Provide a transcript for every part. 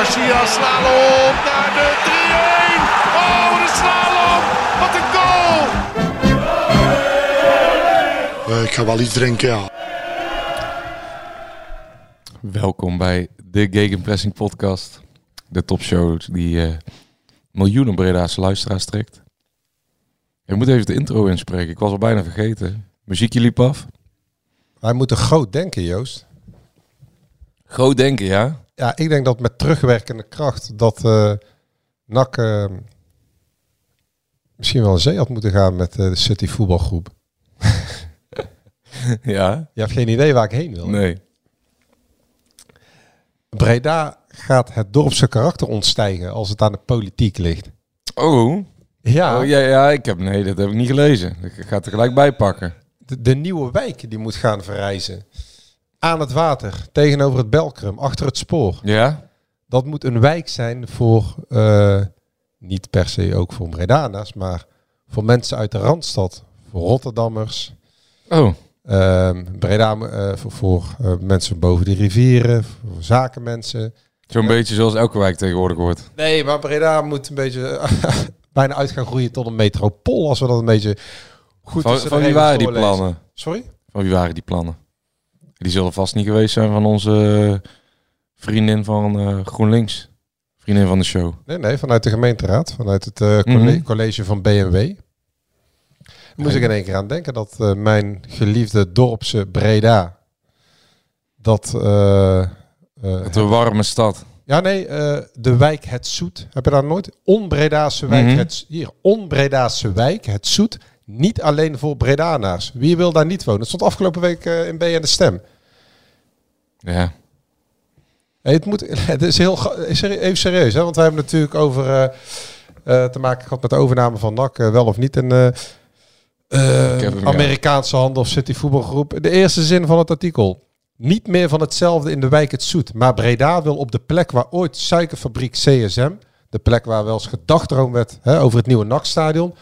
Garcia, slalom naar de 3-1. Oh, de slalom. Wat een goal. Eh, ik ga wel iets drinken, ja. Welkom bij de Gegenpressing podcast. De topshow die eh, miljoenen Breda's luisteraars trekt. Ik moet even de intro inspreken. Ik was al bijna vergeten. Muziekje liep af. Wij moeten groot denken, Joost. Groot denken, ja? Ja, ik denk dat met terugwerkende kracht dat eh NAC eh, misschien wel een zee had moeten gaan met eh, de City voetbalgroep. ja? Je hebt geen idee waar ik heen wil. Nee. Breda gaat het dorpse karakter ontstijgen als het aan de politiek ligt. Oh. Ja, oh ja, ja, ik heb, nee, dat heb ik niet gelezen. Ik ga het er gelijk bij pakken. de, de nieuwe wijk die moet gaan verrijzen. Aan het water, tegenover het Belkrum, achter het spoor. Ja? Dat moet een wijk zijn voor, eh, niet per se ook voor Bredana's, maar voor mensen uit de Randstad. Voor Rotterdammers, Oh. Ehm Breda eh, voor, voor eh, mensen boven de rivieren, voor zakenmensen. Zo'n beetje zoals elke wijk tegenwoordig wordt. Nee, maar Breda moet een beetje bijna uit gaan groeien tot een metropool als we dat een beetje goed Van, van wie waren die plannen? Sorry? Van wie waren die plannen? Die zullen vast niet geweest zijn van onze eh, vriendin van eh, GroenLinks. Vriendin van de show. Nee, nee, vanuit de gemeenteraad, vanuit het eh, Mhm. college van BMW. Moest ik in één keer aan denken dat mijn geliefde dorpse Breda, dat... Het een warme stad. Ja, nee, de wijk Het Zoet. Heb je daar nooit? Onbredaanse wijk, Mhm. het, hier, Onbredaanse wijk, Het Zoet. Niet alleen voor Bredanaars. Wie wil daar niet wonen? Het stond afgelopen week eh, in BN De Stem. Ja. Het, moet, het is heel even serieus, hè? want wij hebben natuurlijk over eh, eh, te maken gehad met de overname van NAC, wel of niet een ja. Amerikaanse handen of City voetbalgroep. De eerste zin van het artikel. Niet meer van hetzelfde in de wijk Het Zoet, maar Breda wil op de plek waar ooit suikerfabriek CSM, de plek waar wel eens gedachdroom werd hè, over het nieuwe NAC-stadion,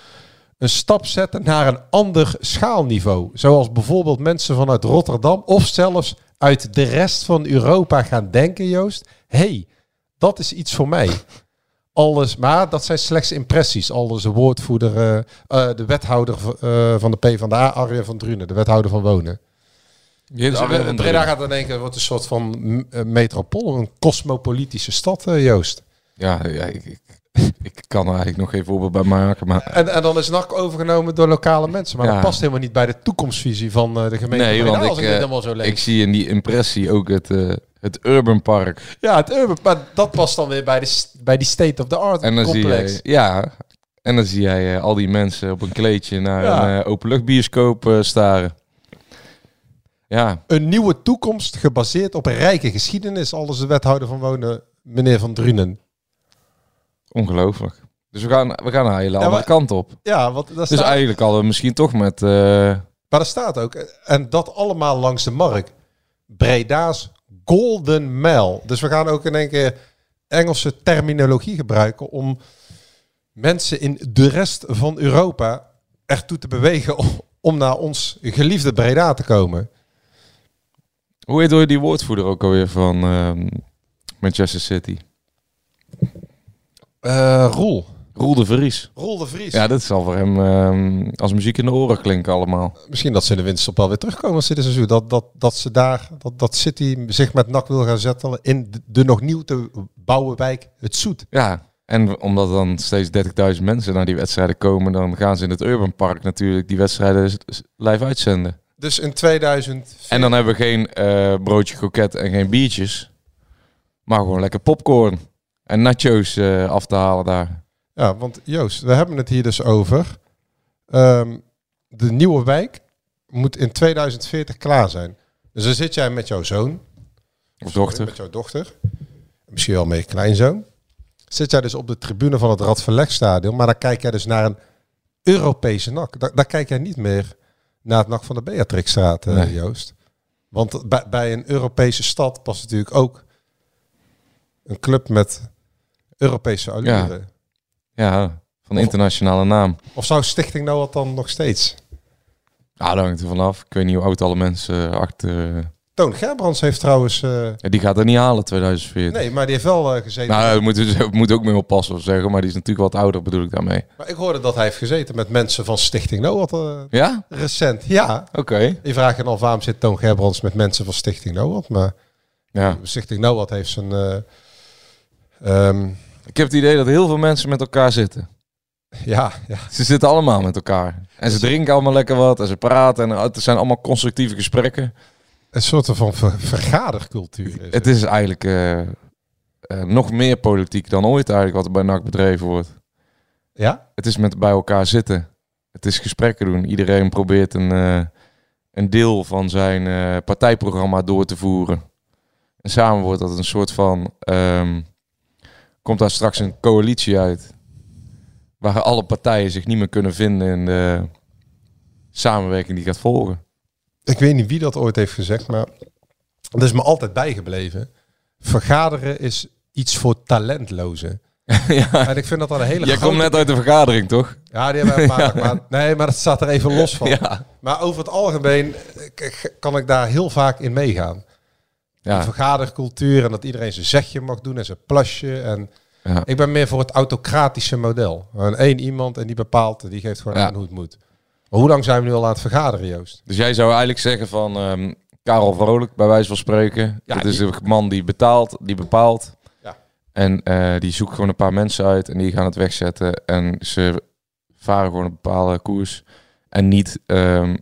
een stap zetten naar een ander schaalniveau. Zoals bijvoorbeeld mensen vanuit Rotterdam of zelfs uit de rest van Europa gaan denken, Joost. hey, dat is iets voor mij. Alles, maar dat zijn slechts impressies. Alles de woordvoerder, eh, eh, de wethouder eh, van de PvdA, Arjen van Drunen, de wethouder van Wonen. Je Dus Breda gaat in één keer wordt een soort van metropool, een cosmopolitische stad, Joost. Ja, ja ik, ik, ik kan er eigenlijk nog geen voorbeeld bij maken. Maar En, en dan is NAC overgenomen door lokale mensen. Maar Ja. dat past helemaal niet bij de toekomstvisie van eh, de gemeente nee, want ik, ik eh, zo ik zie in die impressie ook het, eh, het Urban Park. Ja, het urban, maar dat past dan weer bij, de, bij die state of the art En dan zie complex. je, ja, en dan zie jij al die mensen op een kleedje naar Ja. een uh, openluchtbioscoop staren. Ja, Een nieuwe toekomst gebaseerd op een rijke geschiedenis, alles de wethouder van wonen, meneer Van Drunen. Ongelooflijk. Dus we gaan, we gaan een hele andere maar- kant op. Ja, want dat Dus staat, eigenlijk hadden we misschien toch met... eh, maar er staat ook, en dat allemaal langs de markt, Breda's Golden Mile. Dus we gaan ook in één keer Engelse terminologie gebruiken om mensen in de rest van Europa ertoe te bewegen om, om naar ons geliefde Breda te komen. hoe heet door die woordvoerder ook alweer van ehm, Manchester City? Eh Roel. Roel de Vries. Roel de Vries. Ja, dat zal voor hem ehm, als muziek in de oren klinken allemaal. Misschien dat ze in de winterstop wel weer terugkomen als dit seizoen. Dat, dat, dat ze daar, dat, dat City zich met NAC wil gaan zetten in de, de nog nieuw te bouwen wijk Het Zoet. Ja, en omdat dan steeds 30.000 mensen naar die wedstrijden komen, dan gaan ze in het Urban Park natuurlijk die wedstrijden live uitzenden. Dus in 2000. En dan hebben we geen eh, broodje kroket en geen biertjes, maar gewoon lekker popcorn en nachos eh, af te halen daar. Ja, want Joost, we hebben het hier dus over. ehm, de nieuwe wijk moet in 2040 klaar zijn. Dus dan zit jij met jouw zoon. Of dochter. Met jouw dochter. Misschien wel met je kleinzoon. Zit jij dus op de tribune van het Radverlegstadion. Maar dan kijk jij dus naar een Europese NAC. Daar, daar kijk jij niet meer naar het NAC van de Beatrixstraat, Nee. Joost. Want bij, bij een Europese stad past natuurlijk ook een club met Europese allure. Ja, van internationale naam. Of zou Stichting Noord dan nog steeds? Ja, dat hangt er vanaf. Ik weet niet hoe oud alle mensen achter... Toon Gerbrands heeft trouwens... eh, Ja, die gaat er niet halen, 2014. nee, maar die heeft wel eh, gezeten. Nou, we moeten we moeten ook mee oppassen of zeggen, maar die is natuurlijk wat ouder, bedoel ik daarmee. Maar ik hoorde dat hij heeft gezeten met mensen van Stichting Noord eh, Ja? recent. Ja, Oké. je vraagt je dan waarom zit Toon Gerbrands met mensen van Stichting Noord. Maar Ja. Stichting Noord heeft zijn... eh, ehm, Ik heb het idee dat heel veel mensen met elkaar zitten. ja, ja, Ze zitten allemaal met elkaar. En ze drinken allemaal lekker wat en ze praten. En het zijn allemaal constructieve gesprekken. een soort van ver- vergadercultuur. Is Het is eigenlijk eh, eh, nog meer politiek dan ooit eigenlijk wat er bij NAC bedreven wordt. Ja? Het is met bij elkaar zitten. Het is gesprekken doen. Iedereen probeert een, eh, een deel van zijn partijprogramma door te voeren. En samen wordt dat een soort van... ehm, komt daar straks een coalitie uit. Waar alle partijen zich niet meer kunnen vinden in de samenwerking die gaat volgen. Ik weet niet wie dat ooit heeft gezegd, maar dat is me altijd bijgebleven. Vergaderen is iets voor talentlozen. ja. En ik vind dat dan een hele Jij grote... komt net uit de vergadering, toch? Ja, die hebben we maandag, maar Nee, maar dat staat er even los van. Ja. Maar over het algemeen eh, kan ik daar heel vaak in meegaan. De Ja. vergadercultuur en dat iedereen zijn zegje mag doen en zijn plasje. En Ja. ik ben meer voor het autocratische model. Gewoon één iemand en die bepaalt, die geeft gewoon aan hoe het moet. Maar hoe lang zijn we nu al aan het vergaderen, Joost? Dus jij zou eigenlijk zeggen van ehm, Karel Vrolijk, bij wijze van spreken. Ja, dat is die- een man die betaalt, die bepaalt. Ja. En eh, die zoekt gewoon een paar mensen uit en die gaan het wegzetten. En ze varen gewoon een bepaalde koers. En niet ehm,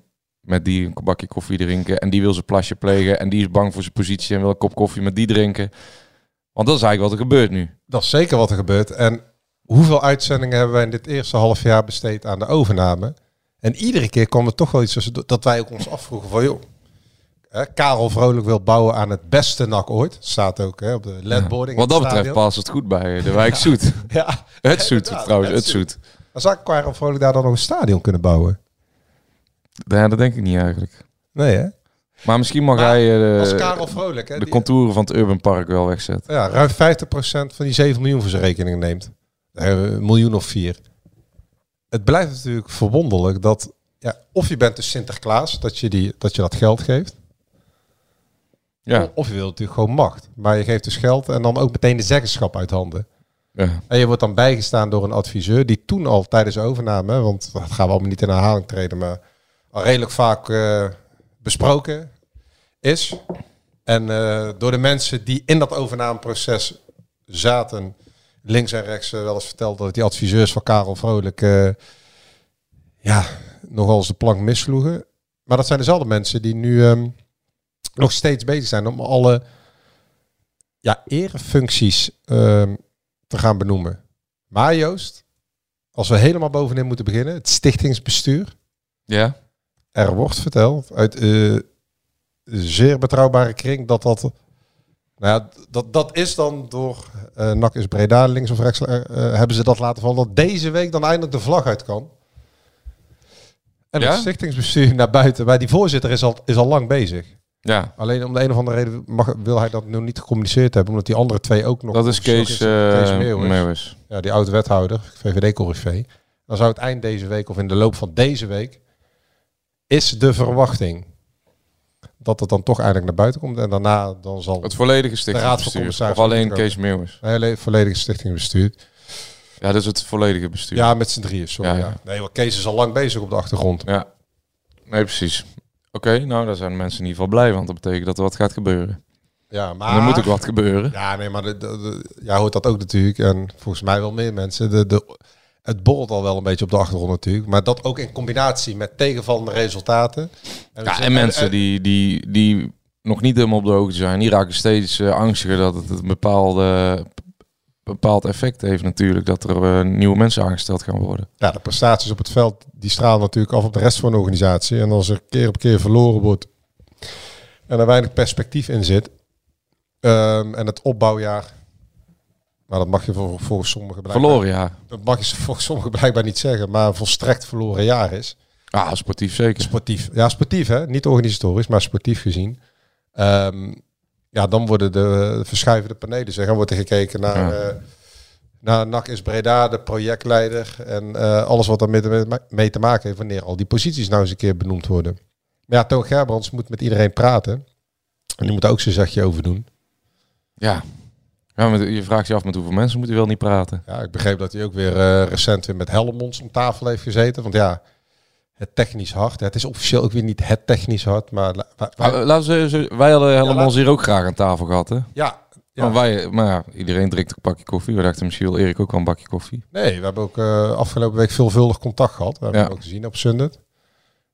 met die een bakje koffie drinken. En die wil zijn plasje plegen. En die is bang voor zijn positie en wil een kop koffie met die drinken. Want dat is eigenlijk wat er gebeurt nu. Dat is zeker wat er gebeurt. En hoeveel uitzendingen hebben wij in dit eerste half jaar besteed aan de overname? En iedere keer kwam er toch wel iets tussen dat wij ook ons afvroegen van joh. Hè, Karel Vrolijk wil bouwen aan het beste NAC ooit. Staat ook hè, op de ledboarding. Wat dat betreft stadion. past het goed bij de wijk Zoet. Ja, Het Zoet trouwens, het het Zoet. dan zou Karel Vrolijk daar dan nog een stadion kunnen bouwen. Ja, dat denk ik niet eigenlijk. Nee hè? Maar misschien mag Maar hij eh, Als Karel Vrolijk hè, de die- contouren van het Urban Park wel wegzetten. ja, ruim 50% van die 7 miljoen voor zijn rekening neemt. Eh, Een miljoen of vier. Het blijft natuurlijk verwonderlijk dat... Ja, of je bent dus Sinterklaas, dat je, die, dat je dat geld geeft. Ja. Of je wilt natuurlijk gewoon macht. Maar je geeft dus geld en dan ook meteen de zeggenschap uit handen. ja. En je wordt dan bijgestaan door een adviseur die toen al tijdens de overname, hè, want dat gaan we allemaal niet in herhaling treden, maar redelijk vaak eh, besproken is. En eh, door de mensen die in dat overnameproces zaten, links en rechts eh, wel eens verteld dat die adviseurs van Karel Vrolijk ja, nogal eens de plank missloegen. Maar dat zijn dezelfde mensen die nu ehm, nog steeds bezig zijn om alle ja, erefuncties ehm, te gaan benoemen. Maar Joost, als we helemaal bovenin moeten beginnen, het stichtingsbestuur. ja. Er wordt verteld uit eh, zeer betrouwbare kring dat dat... Nou ja, dat, dat is dan door eh NAC is Breda, links of rechts, eh, hebben ze dat laten vallen. Dat deze week dan eindelijk de vlag uit kan. En Ja? het stichtingsbestuur naar buiten. Maar die voorzitter is al, is al lang bezig. Ja, Alleen om de een of andere reden mag, wil hij dat nu niet gecommuniceerd hebben. Omdat die andere twee ook nog... dat is Kees, Meeuwis. Meeuwis. Ja, die oude wethouder, VVD-corrivé. Dan zou het eind deze week of in de loop van deze week... is de verwachting dat het dan toch eindelijk naar buiten komt. En daarna dan zal Het volledige Raad van stichtingsbestuur. Of alleen. Kees Meeuwis. hele volledige stichting bestuurd. Ja, dat is het volledige bestuur. Ja, met z'n drieën, sorry. Ja, Ja, ja. Nee, want Kees is al lang bezig op de achtergrond. Ja. Nee, precies. Oké, nou, daar zijn mensen in ieder geval blij, want dat betekent dat er wat gaat gebeuren. Ja, maar... En er moet ook wat gebeuren. Ja, nee, maar de, de, de- jij hoort dat ook natuurlijk. En volgens mij wel meer mensen. De, de, het borrelt al wel een beetje op de achtergrond natuurlijk. Maar dat ook in combinatie met tegenvallende resultaten. we Ja, en mensen die, die, die nog niet helemaal op de hoogte zijn, die raken steeds eh, angstiger dat het een bepaalde, bepaald effect heeft natuurlijk. Dat er eh, nieuwe mensen aangesteld gaan worden. Ja, de prestaties op het veld die stralen natuurlijk af op de rest van de organisatie. En als er keer op keer verloren wordt en er weinig perspectief in zit. ehm, en het opbouwjaar Maar dat mag je vol- volgens sommigen blijkbaar, Verloren, ja. dat mag je volgens sommigen blijkbaar niet zeggen. Maar volstrekt verloren jaar is. Ah, sportief zeker. Sportief. Ja, sportief hè. Niet organisatorisch, maar sportief gezien. Ehm, ja, dan worden de verschuiven de panelen. Zeg. Dan wordt er gekeken naar, Ja. eh naar NAC is Breda, de projectleider. En eh, alles wat daarmee mee, mee te maken heeft. Wanneer al die posities nou eens een keer benoemd worden. Maar ja, Toon Gerbrands moet met iedereen praten. En die moet ook zijn zegje over doen. Ja. Ja je vraagt je af met hoeveel mensen moet hij wel niet praten. Ja, ik begreep dat hij ook weer eh, recent weer met Helmonds om tafel heeft gezeten. Want ja, het technisch hard. Het is officieel ook weer niet het technisch hard. Maar wa- wa- Maar, laten we, wij hadden ons hier ook graag aan tafel gehad, hè? ja, ja. Maar, wij, maar ja, iedereen drinkt een bakje koffie. We dachten misschien wil Erik ook wel een bakje koffie. Nee, we hebben ook eh, afgelopen week veelvuldig contact gehad. We hebben Ja. hem ook gezien op Sundet.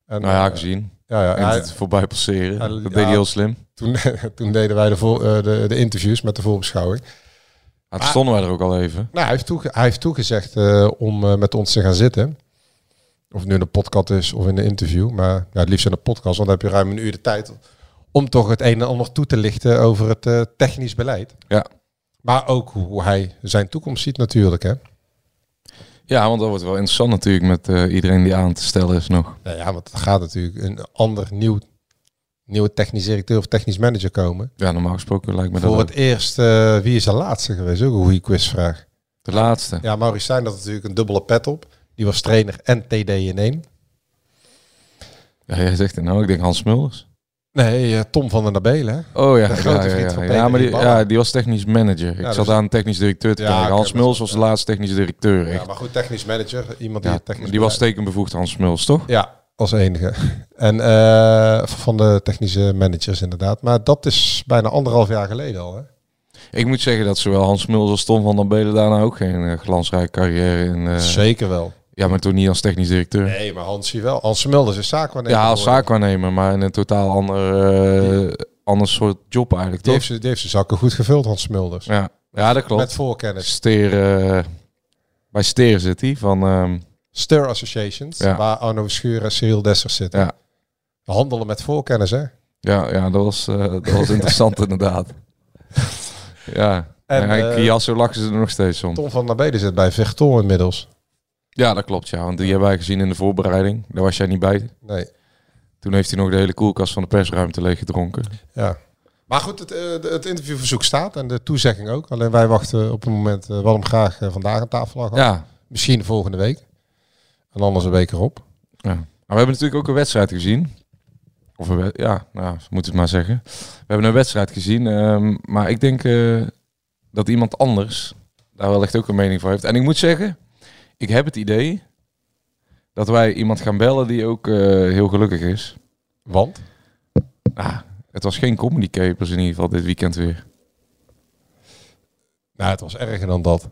En, Nou ja, eh, gezien. Ja, ja, En hij- het voorbij passeren. hij- dat deed hij heel slim. toen, toen deden wij de, voor, eh, de, de interviews met de voorbeschouwing. Maar toen stonden wij er ook al even. Nou, hij heeft, toege- hij heeft toegezegd eh, om eh, met ons te gaan zitten. Of het nu in een podcast is of in een interview. Maar ja, het liefst in een podcast, want dan heb je ruim een uur de tijd om toch het een en ander toe te lichten over het eh, technisch beleid. Ja. Maar ook hoe hij zijn toekomst ziet natuurlijk. Hè? Ja, want dat wordt wel interessant natuurlijk met eh, iedereen die aan te stellen is nog. Nou ja, want er gaat natuurlijk een ander nieuw, nieuwe technisch directeur of technisch manager komen. Ja, normaal gesproken lijkt me dat Voor ook. het eerst, eh, wie is de laatste geweest? Ook een goede quizvraag. De laatste. Ja, Maurice Stijn had natuurlijk een dubbele pet op. Die was trainer en TD in één. Ja, jij zegt het nou. Ik denk Hans Mulders. Nee, eh, Tom van der Nabelen. hè? Oh ja, De grote ja, vriend ja. van ja, Peter maar die, ja, die was technisch manager. Ik Ja, zat dus- aan technisch directeur te kijken. Hans Mulders was de laatste technisch directeur. Ja, maar goed, technisch manager. Iemand die technisch die was tekenbevoegd, Hans Mulders, toch? Ja, als enige. En eh, van de technische managers inderdaad. Maar dat is bijna anderhalf jaar geleden al. Hè? Ik moet zeggen dat zowel Hans Mulders als Tom van den Belen daarna ook geen eh, glansrijke carrière in... eh, Zeker wel. Ja, maar toen niet als technisch directeur. Nee, maar Hansie wel. Hans Mulders is zaakwaarnemer. ja, als zaakwaarnemer, maar in een totaal ander, eh, ander soort job eigenlijk, Die heeft, ze- die heeft zijn zakken goed gevuld, Hans Mulders. Ja, ja dat klopt. Met voorkennis. Steer, bij Steer zit hij, van... Stir Associations, Ja. waar Arno Schuur en Cyril Dessers zitten. Ja. Handelen met voorkennis, hè? Ja, ja dat, was, eh, dat was interessant inderdaad. Ja, En, en, Kiasso lachen ze er nog steeds om. Tom van der Beden zit bij Vechton inmiddels. Ja, dat klopt, ja. Want die hebben wij gezien in de voorbereiding. Daar was jij niet bij. Nee. Toen heeft hij nog de hele koelkast van de persruimte leeggedronken. Ja. Maar goed, het, eh, het interviewverzoek staat en de toezegging ook. Alleen wij wachten op een moment, uh, wat hem graag eh, vandaag aan tafel lag. Ja, Misschien volgende week. En anders een week erop. ja. Maar we hebben natuurlijk ook een wedstrijd gezien. Of een wed- ja, nou, moet het maar zeggen. We hebben een wedstrijd gezien. ehm, maar ik denk eh, dat iemand anders daar wel echt ook een mening voor heeft. En ik moet zeggen, ik heb het idee dat wij iemand gaan bellen die ook eh, heel gelukkig is. Want? Ah, het was geen comedy capers in ieder geval dit weekend weer. Nou, het was erger dan dat.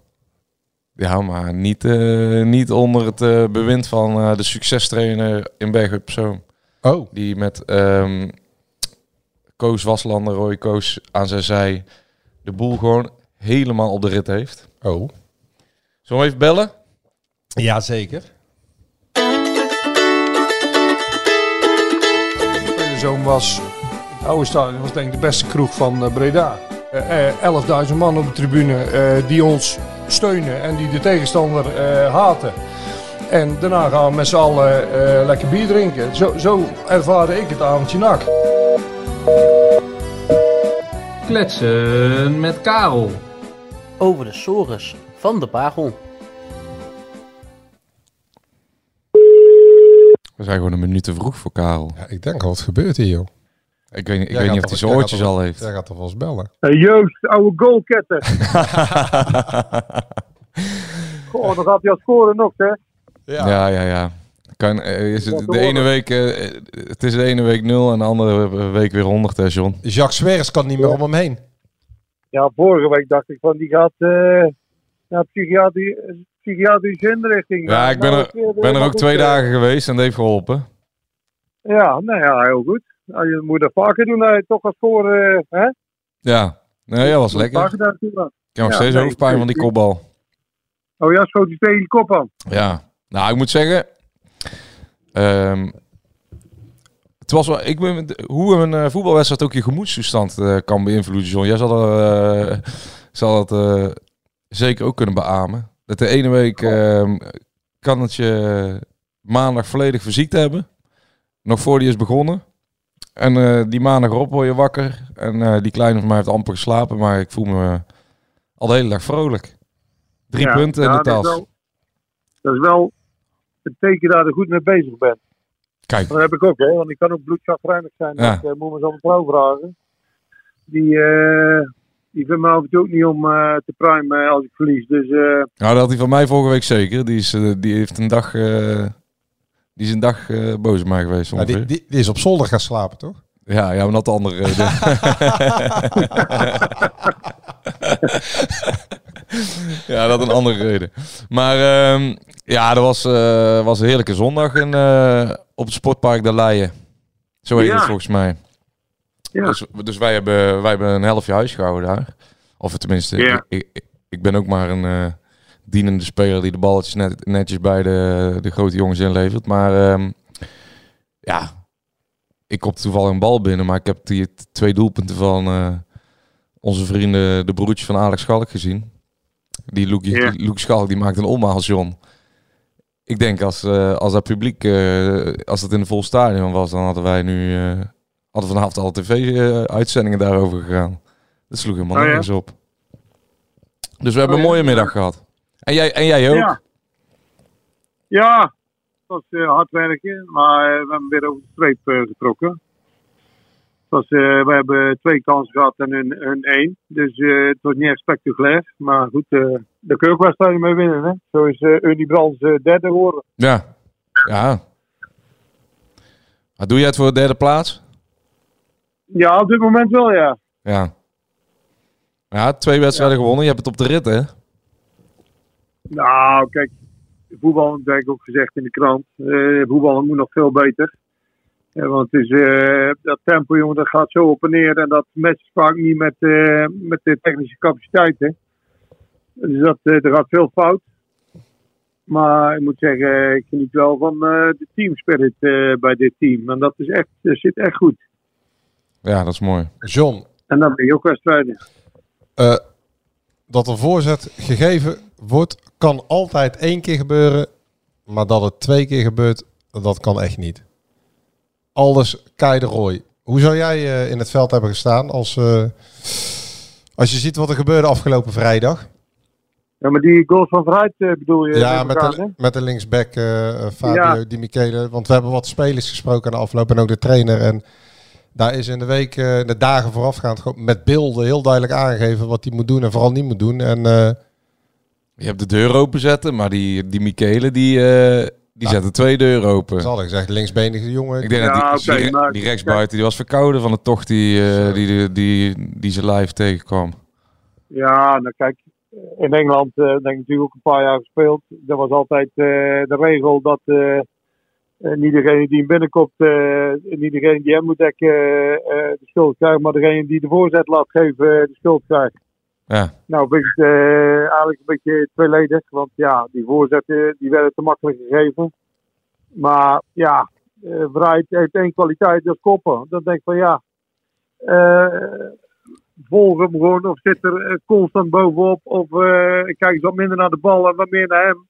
Ja, maar niet, eh, niet onder het eh, bewind van de succestrainer in Bergen op Zoom. Oh. Die met ehm Koos Waslander, Roy Koos aan zijn zij de boel gewoon helemaal op de rit heeft. Oh. Zullen we even bellen? Jazeker. Zoom was, het oude stadion was denk ik de beste kroeg van eh, Breda. Eh, eh, 11.000 man op de tribune eh, die ons steunen en die de tegenstander eh, haten. En daarna gaan we met z'n allen eh, lekker bier drinken. Zo, zo ervaarde ik het avondje nak. Kletsen met Karel. Over de sores van de Pagel. We zijn gewoon een minuut te vroeg voor Karel. Ja, ik denk al, wat gebeurt hier, joh? Ik weet, niet- ik Jij weet niet of hij zijn oortjes al heeft. Jij gaat toch wel eens bellen? Hey Joost, oude goalketter. Goh, dan gaat hij al scoren nog, hè? Ja, ja, ja. Kan, eh, is het, de ene week, eh, het is de ene week 0 en de andere week weer 100, hè, John? Jacques Sweres kan niet meer om hem heen. Ja, vorige week dacht ik van die gaat eh naar psychiatri psychiatrische inrichting. Ja, Maar ik ben nou er, eh, ben er ook twee eh, dagen geweest en dat heeft geholpen. Ja, nou ja, heel goed. Nou, je moet dat vaker doen, dat je toch gaat scoren, eh, hè? Ja, nee, dat was lekker. gaan. Ik heb nog Ja, steeds hoofdpijn van die kopbal. Oh ja, schoot hij tegen die kop aan. Ja, nou, ik moet zeggen. ehm, het was wel, ik ben, hoe een eh, voetbalwedstrijd ook je gemoedstoestand eh, kan beïnvloeden, John. Jij zal, er, eh, zal eh, zeker ook kunnen beamen. Dat de ene week ehm, kan het je maandag volledig verziekt hebben. Nog voor die is begonnen. En eh, die maandag erop word je wakker. En eh, die kleine van mij heeft amper geslapen. Maar ik voel me al de hele dag vrolijk. Drie Ja, punten in ja, de dat is tas. wel- Dat is wel het teken dat je er goed mee bezig bent. Kijk, Dat heb ik ook, hè, want ik kan ook bloedzagrijnig zijn. Ja. Ik eh, moet me zo'n vrouw vragen. Die, die vindt me af en toe ook niet om eh, te primen als ik verlies. Dus eh, nou, dat had hij van mij vorige week zeker. Die, is, eh, die heeft een dag, eh, die is een dag eh, boos op mij geweest Ja, die, die, die is op zolder gaan slapen, toch? Ja, ja, maar dat de andere reden. ja, dat een andere reden. Maar ehm, ja, dat was, eh, was een heerlijke zondag in, eh, op het sportpark de Leien. Zo heet Ja. het volgens mij. Ja. Dus, dus wij, hebben, wij hebben een helftje huis gehouden daar. Of tenminste, Ja. ik, ik, ik ben ook maar een eh, dienende speler die de balletjes net, netjes bij de, de grote jongens inlevert. Maar ehm, ja, ik kopte toevallig een bal binnen, maar ik heb die twee doelpunten van eh, onze vrienden, de broertjes van Alex Schalk gezien. Die Loekie, Ja. Schalk, die maakt een omhaal, John. Ik denk als, eh, als dat publiek, als dat in een vol stadion was, dan hadden wij nu, hadden vanavond alle tv-uitzendingen daarover gegaan. Dat sloeg helemaal Oh ja? op. Dus we hebben Oh een ja? mooie middag gehad. En jij, en jij ook? Ja. ja, het was eh, hard werken, maar eh, we hebben weer over de streep eh, getrokken. Was, eh, we hebben twee kansen gehad en een, een één. Dus eh, het was niet echt spectaculair. Maar goed, eh daar kun je ook wedstrijden mee winnen. Hè? Zo is eh Unie Brands eh, derde geworden. Ja. Ja. Maar doe jij het voor de derde plaats? Ja, op dit moment wel, ja. Ja. Ja, twee wedstrijden gewonnen. Je hebt het op de rit, hè? Nou, kijk, voetbal, dat heb ik ook gezegd in de krant. eh voetbal moet nog veel beter. Eh, want het is, eh, dat tempo, jongen, dat gaat zo op en neer. En dat matcht vaak niet met, met de technische capaciteiten. Dus dat, er gaat veel fout. Maar ik moet zeggen, ik geniet wel van de teamspirit bij dit team. En dat is echt, dat zit echt goed. Ja, dat is mooi. John, En dan ben je ook wedstrijden. eh, dat een voorzet gegeven wordt, kan altijd één keer gebeuren. Maar dat het twee keer gebeurt, dat kan echt niet. Aldus Kai de Roy. Hoe zou jij eh, in het veld hebben gestaan als, eh, als je ziet wat er gebeurde afgelopen vrijdag? Ja, maar die goals van vooruit eh, bedoel je? Ja, met de, met de linksback Fabio Ja. Di Michele. Want we hebben wat spelers gesproken aan de afloop en ook de trainer. En daar is in de week, eh, de dagen voorafgaand, met beelden heel duidelijk aangegeven wat hij moet doen en vooral niet moet doen. En eh, Je hebt de deur openzetten, maar die, die Michele, die, eh, die zet de twee deuren open. ze hadden gezegd, linksbenige jongen. Ik denk Ja, dat die, oké, die, maar- die rechtsbuiten, die was verkouden van de tocht die, eh, die, die, die, die ze live tegenkwam. Ja, nou kijk, in Engeland eh, denk ik natuurlijk ook een paar jaar gespeeld. Er was altijd eh, de regel dat niet degene die hem binnenkomt, eh, niet degene die hem moet dekken, eh, eh, de schuld krijgt, maar degene die de voorzet laat geven, eh, de schuld krijgt. Ja, Nou, vind ik eh, eigenlijk een beetje tweeledig, want ja, die voorzetten die werden te makkelijk gegeven. Maar ja, eh Wright heeft één kwaliteit, dat is koppen. Dan denk ik van ja, eh volg hem gewoon of zit er eh, constant bovenop of eh kijk eens wat minder naar de bal en wat meer naar hem.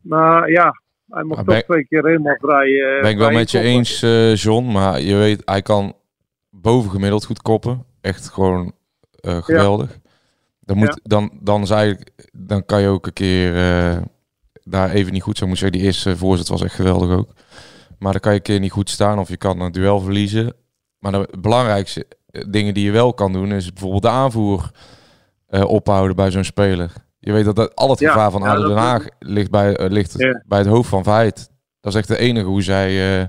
Maar ja, hij mocht toch twee keer helemaal vrij. eh, ben ik wel met je koppen. eens, eh, John. Maar je weet, hij kan bovengemiddeld goed koppen. Echt gewoon eh, geweldig. Dan, moet, Ja. dan, dan, is eigenlijk, dan kan je ook een keer eh, daar even niet goed zijn. Moet zeggen, die eerste voorzet was echt geweldig ook. Maar dan kan je een keer niet goed staan of je kan een duel verliezen. Maar de belangrijkste dingen die je wel kan doen is bijvoorbeeld de aanvoer ophouden bij zo'n speler. Je weet dat, dat al het Ja, gevaar van ADO Den Haag ligt, bij, eh, ligt Ja. bij het hoofd van Verheid. Dat is echt de enige hoe zij, eh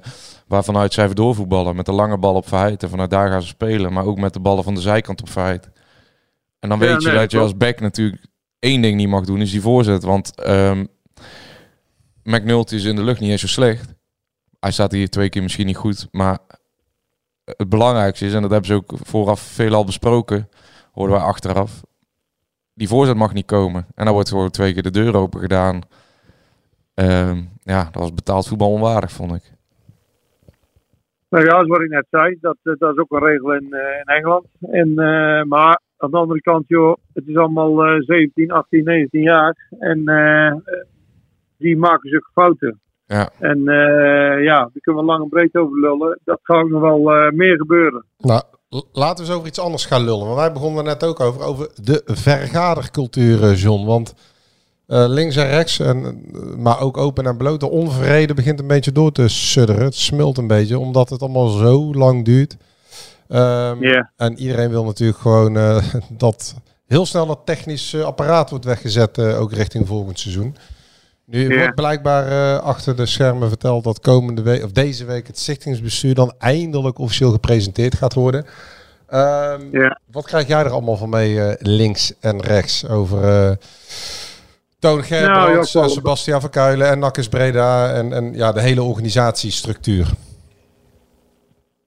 waarvanuit zij doorvoetballen. Met de lange bal op Verheid en vanuit daar gaan ze spelen. Maar ook met de ballen van de zijkant op Verheid. En dan weet je dat je als back natuurlijk één ding niet mag doen, is die voorzet. Want ehm McNulty is in de lucht niet eens zo slecht. Hij staat hier twee keer misschien niet goed, maar het belangrijkste is, en dat hebben ze ook vooraf veelal besproken, hoorden wij achteraf, die voorzet mag niet komen. En dan wordt gewoon twee keer de deur open gedaan. Ehm, ja, dat was betaald voetbal onwaardig, vond ik. Nou ja, zoals ik net zei, dat, eh, dat is ook een regel in, eh, in Engeland. En, eh, maar aan de andere kant, joh, het is allemaal eh 17, 18, 19 jaar. En die maken zulke fouten. Ja. En eh, ja, daar kunnen we lang en breed over lullen. Dat gaat ook nog wel eh, meer gebeuren. Nou, laten we eens over iets anders gaan lullen. Want wij begonnen er net ook over, over de vergadercultuur, eh, John. Want eh, links en rechts, en, eh, maar ook open en bloot, de onvrede begint een beetje door te sudderen. Het smult een beetje, omdat het allemaal zo lang duurt. Ja. En iedereen wil natuurlijk gewoon dat heel snel dat technisch apparaat wordt weggezet, ook richting volgend seizoen. Nu Ja. wordt blijkbaar eh, achter de schermen verteld dat komende week, of deze week, het stichtingsbestuur dan eindelijk officieel gepresenteerd gaat worden. Ehm, Ja. Wat krijg jij er allemaal van mee, eh, links en rechts, over eh Toon Gerbrands, Nou, ja, Sebastian Verkuilen en Nakkes Breda en, en ja, de hele organisatiestructuur?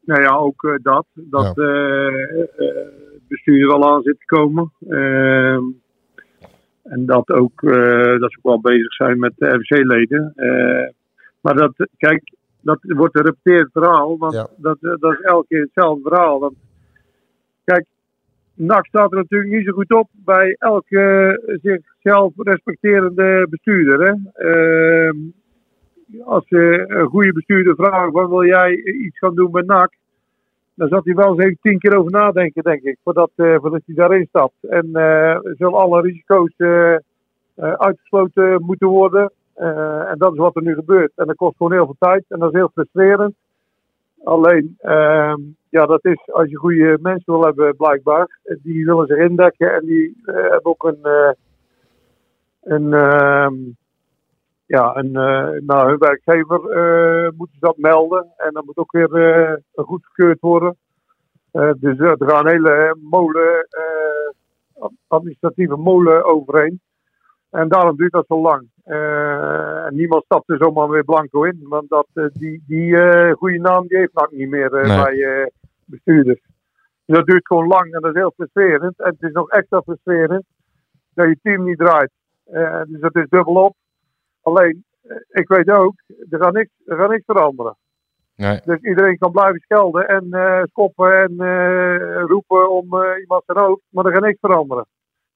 Nou ja, ook dat. Dat het bestuur er wel aan zit te komen. En dat ook, eh, dat ze ook wel bezig zijn met de RVC-leden. Eh, maar dat, kijk, dat wordt een repeteerd verhaal. Want Ja. dat, eh, dat is elke keer hetzelfde verhaal. Want, kijk, NAC staat er natuurlijk niet zo goed op bij elke zichzelf respecterende bestuurder. Hè? Ehm, als je een goede bestuurder vraagt, wat wil jij iets gaan doen met NAC? Dan zat hij wel eens even tien keer over nadenken, denk ik, voordat, eh, voordat hij daarin stapt. En eh, zullen alle risico's eh, uitgesloten moeten worden. En dat is wat er nu gebeurt. En dat kost gewoon heel veel tijd en dat is heel frustrerend. Alleen, ehm, ja, dat is als je goede mensen wil hebben, blijkbaar. Die willen zich indekken en die hebben ook een, een, ehm, ja, een, eh, nou, hun werkgever eh, moeten ze dat melden. En dat moet ook weer eh, goedgekeurd worden. Dus er gaan een hele molen, administratieve molen overheen. En daarom duurt dat zo lang. En niemand stapt er zomaar weer blanco in. Want dat, die, die goede naam die heeft NAC niet meer Nee. bij bestuurders. Dus dat duurt gewoon lang en dat is heel frustrerend. En het is nog extra frustrerend dat je team niet draait. Dus dat is dubbel op. Alleen, eh, ik weet ook, er gaat niks, er gaat niks veranderen. Nee. Dus iedereen kan blijven schelden en eh, schoppen en eh, roepen om iemand zijn hoofd, maar er gaat niks veranderen.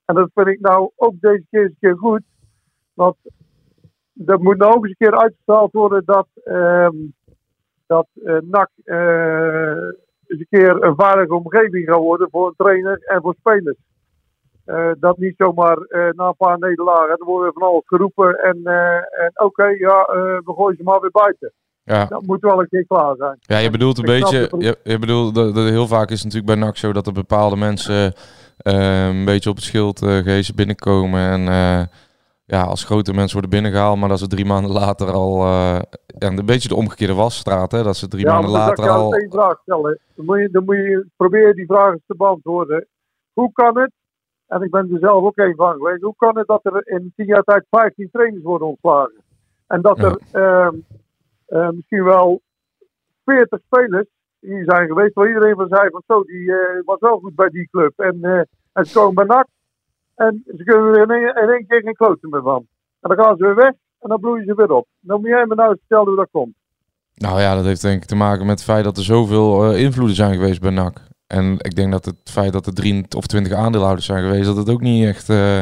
En dat vind ik nou ook deze keer eens een keer goed. Want er moet nou ook eens een keer uitgesteld worden dat, ehm, dat NAC eens een keer een veilige omgeving gaat worden voor een trainer en voor spelers. Eh, dat niet zomaar eh, na een paar nederlagen, dan worden van alles geroepen en, eh, en oké, ja, we gooien ze maar weer buiten. Ja. Dat moet wel een keer klaar zijn. Ja, je bedoelt een Ik beetje. Je, je bedoelt dat, dat heel vaak is het natuurlijk bij NAC zo dat er bepaalde mensen een beetje op het schild eh gehezen binnenkomen. En ja, als grote mensen worden binnengehaald, maar dat ze drie maanden later al. ja, een beetje de omgekeerde wasstraat, hè? Dat ze drie ja, maanden dan later al. jou één vraag stellen. Dan moet, je, dan moet je proberen die vraag eens te beantwoorden. Hoe kan het, en ik ben er zelf ook een van geweest, hoe kan het dat er in tien jaar tijd 15 trainers worden ontslagen? En dat er ehm, eh, misschien wel 40 spelers hier zijn geweest, waar iedereen van zei van zo, die eh, was wel goed bij die club. En, eh, en ze komen bij NAC en ze kunnen er in één, in één keer geen kloten meer van. En dan gaan ze weer weg en dan bloeien ze weer op. Dan moet jij me nou eens vertellen hoe dat komt. Nou ja, dat heeft denk ik te maken met het feit dat er zoveel invloeden zijn geweest bij NAC. En ik denk dat het feit dat er drie of twintig aandeelhouders zijn geweest, dat het ook niet echt eh,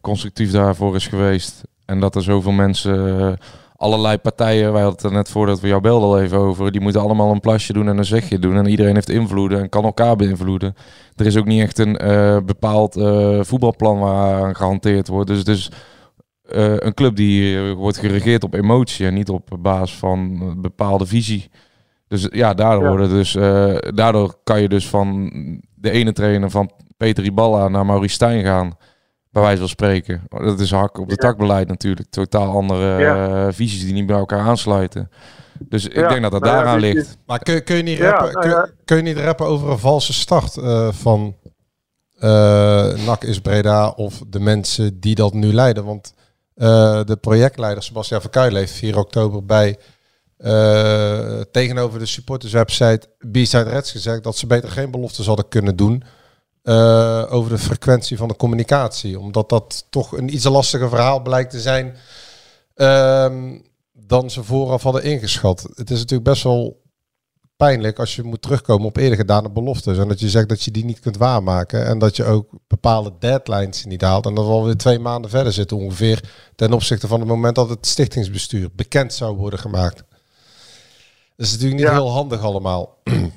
constructief daarvoor is geweest. En dat er zoveel mensen, eh, allerlei partijen, wij hadden het er net voordat we jou belden al even over, die moeten allemaal een plasje doen en een zegje doen. En iedereen heeft invloeden en kan elkaar beïnvloeden. Er is ook niet echt een eh, bepaald voetbalplan waaraan gehanteerd wordt. Dus eh, een club die wordt geregeerd op emotie en niet op basis van een bepaalde visie. Dus ja, daardoor, Ja. Dus, eh, daardoor kan je dus van de ene trainer van Peter Iballa naar Maurice Stijn gaan. Bij wijze van spreken. Dat is hak op de takbeleid natuurlijk. Totaal andere Ja. eh, visies die niet bij elkaar aansluiten. Dus ik denk dat dat nou daaraan ligt. Maar kun, kun, je niet Ja, rappen, nou kun, je niet rappen over een valse start eh, van eh NAC is Breda of de mensen die dat nu leiden? Want eh, de projectleider Sebastian Verkuilen heeft 4 oktober bij eh, tegenover de supporterswebsite B-Side Reds gezegd dat ze beter geen beloftes hadden kunnen doen eh, over de frequentie van de communicatie. Omdat dat toch een iets lastiger verhaal blijkt te zijn ehm, dan ze vooraf hadden ingeschat. Het is natuurlijk best wel pijnlijk als je moet terugkomen op eerder gedane beloftes. En dat je zegt dat je die niet kunt waarmaken. En dat je ook bepaalde deadlines niet haalt. En dat we alweer twee maanden verder zitten ongeveer. Ten opzichte van het moment dat het stichtingsbestuur bekend zou worden gemaakt. Dat is natuurlijk niet Ja. heel handig allemaal.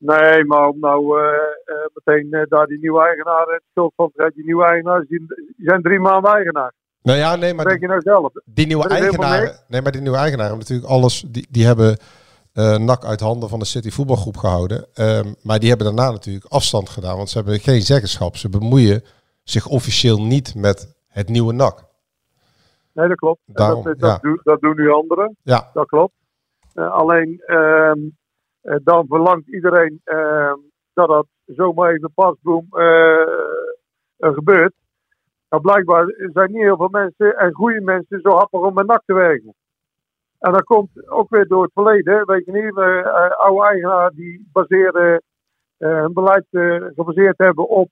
Nee, maar om nou eh, eh, meteen eh, daar die nieuwe eigenaar het schuld van te. Die nieuwe eigenaars, die, die zijn drie maanden eigenaar. Nou ja, nee, maar je nou zelf. Die nieuwe eigenaren, nee, maar die nieuwe eigenaren hebben natuurlijk alles, die, die hebben eh NAC uit handen van de City voetbalgroep gehouden. Ehm, maar die hebben daarna natuurlijk afstand gedaan, want ze hebben geen zeggenschap. Ze bemoeien zich officieel niet met het nieuwe NAC. Nee, dat klopt. Daarom, dat, dat, ja. doen, dat doen nu anderen. Ja. Dat klopt. Eh, alleen ehm, eh, dan verlangt iedereen ehm, dat dat zomaar even pasboom eh, gebeurt. Nou, blijkbaar zijn niet heel veel mensen en goede mensen zo happig om met NAC te werken. En dat komt ook weer door het verleden. Weet je niet, eh, eh, oude eigenaar die baseren eh, hun beleid gebaseerd hebben op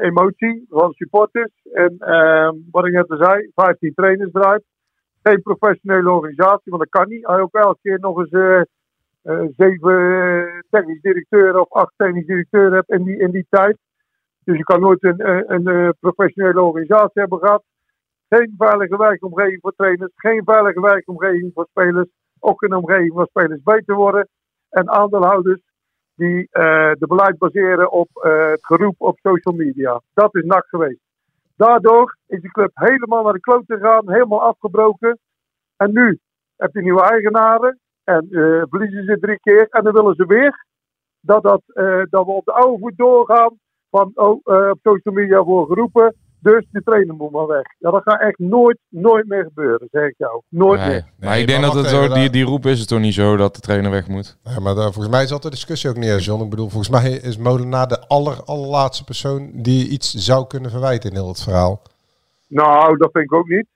emotie van supporters. En ehm, wat ik net al zei, 15 trainers eruit. Geen professionele organisatie, want dat kan niet. Hij ook elke keer nog eens eh, eh, zeven eh, technisch directeuren of acht technisch directeuren hebt in die, in die tijd. Dus je kan nooit een, een, professionele organisatie hebben gehad. Geen veilige werkomgeving voor trainers, geen veilige werkomgeving voor spelers. Ook een omgeving waar spelers beter worden. En aandeelhouders die de beleid baseren op het geroep op social media. Dat is NAC geweest. Daardoor is de club helemaal naar de kloot gegaan, helemaal afgebroken. En nu heb je nieuwe eigenaren en eh, verliezen ze drie keer. En dan willen ze weer dat, dat, eh, dat we op de oude voet doorgaan. Van oh, eh, op social media worden geroepen. Dus de trainer moet maar weg. Ja, dat gaat echt nooit, nooit meer gebeuren, zeg ik jou. Nooit Nee, meer. maar ik denk dat het zo, die, die roep is het toch niet zo dat de trainer weg moet. Ja, maar daar, volgens mij is dat de discussie ook niet, hè, John. Ik bedoel, volgens mij is Molenaar de aller, allerlaatste persoon die iets zou kunnen verwijten in heel het verhaal. Nou, dat vind ik ook niet.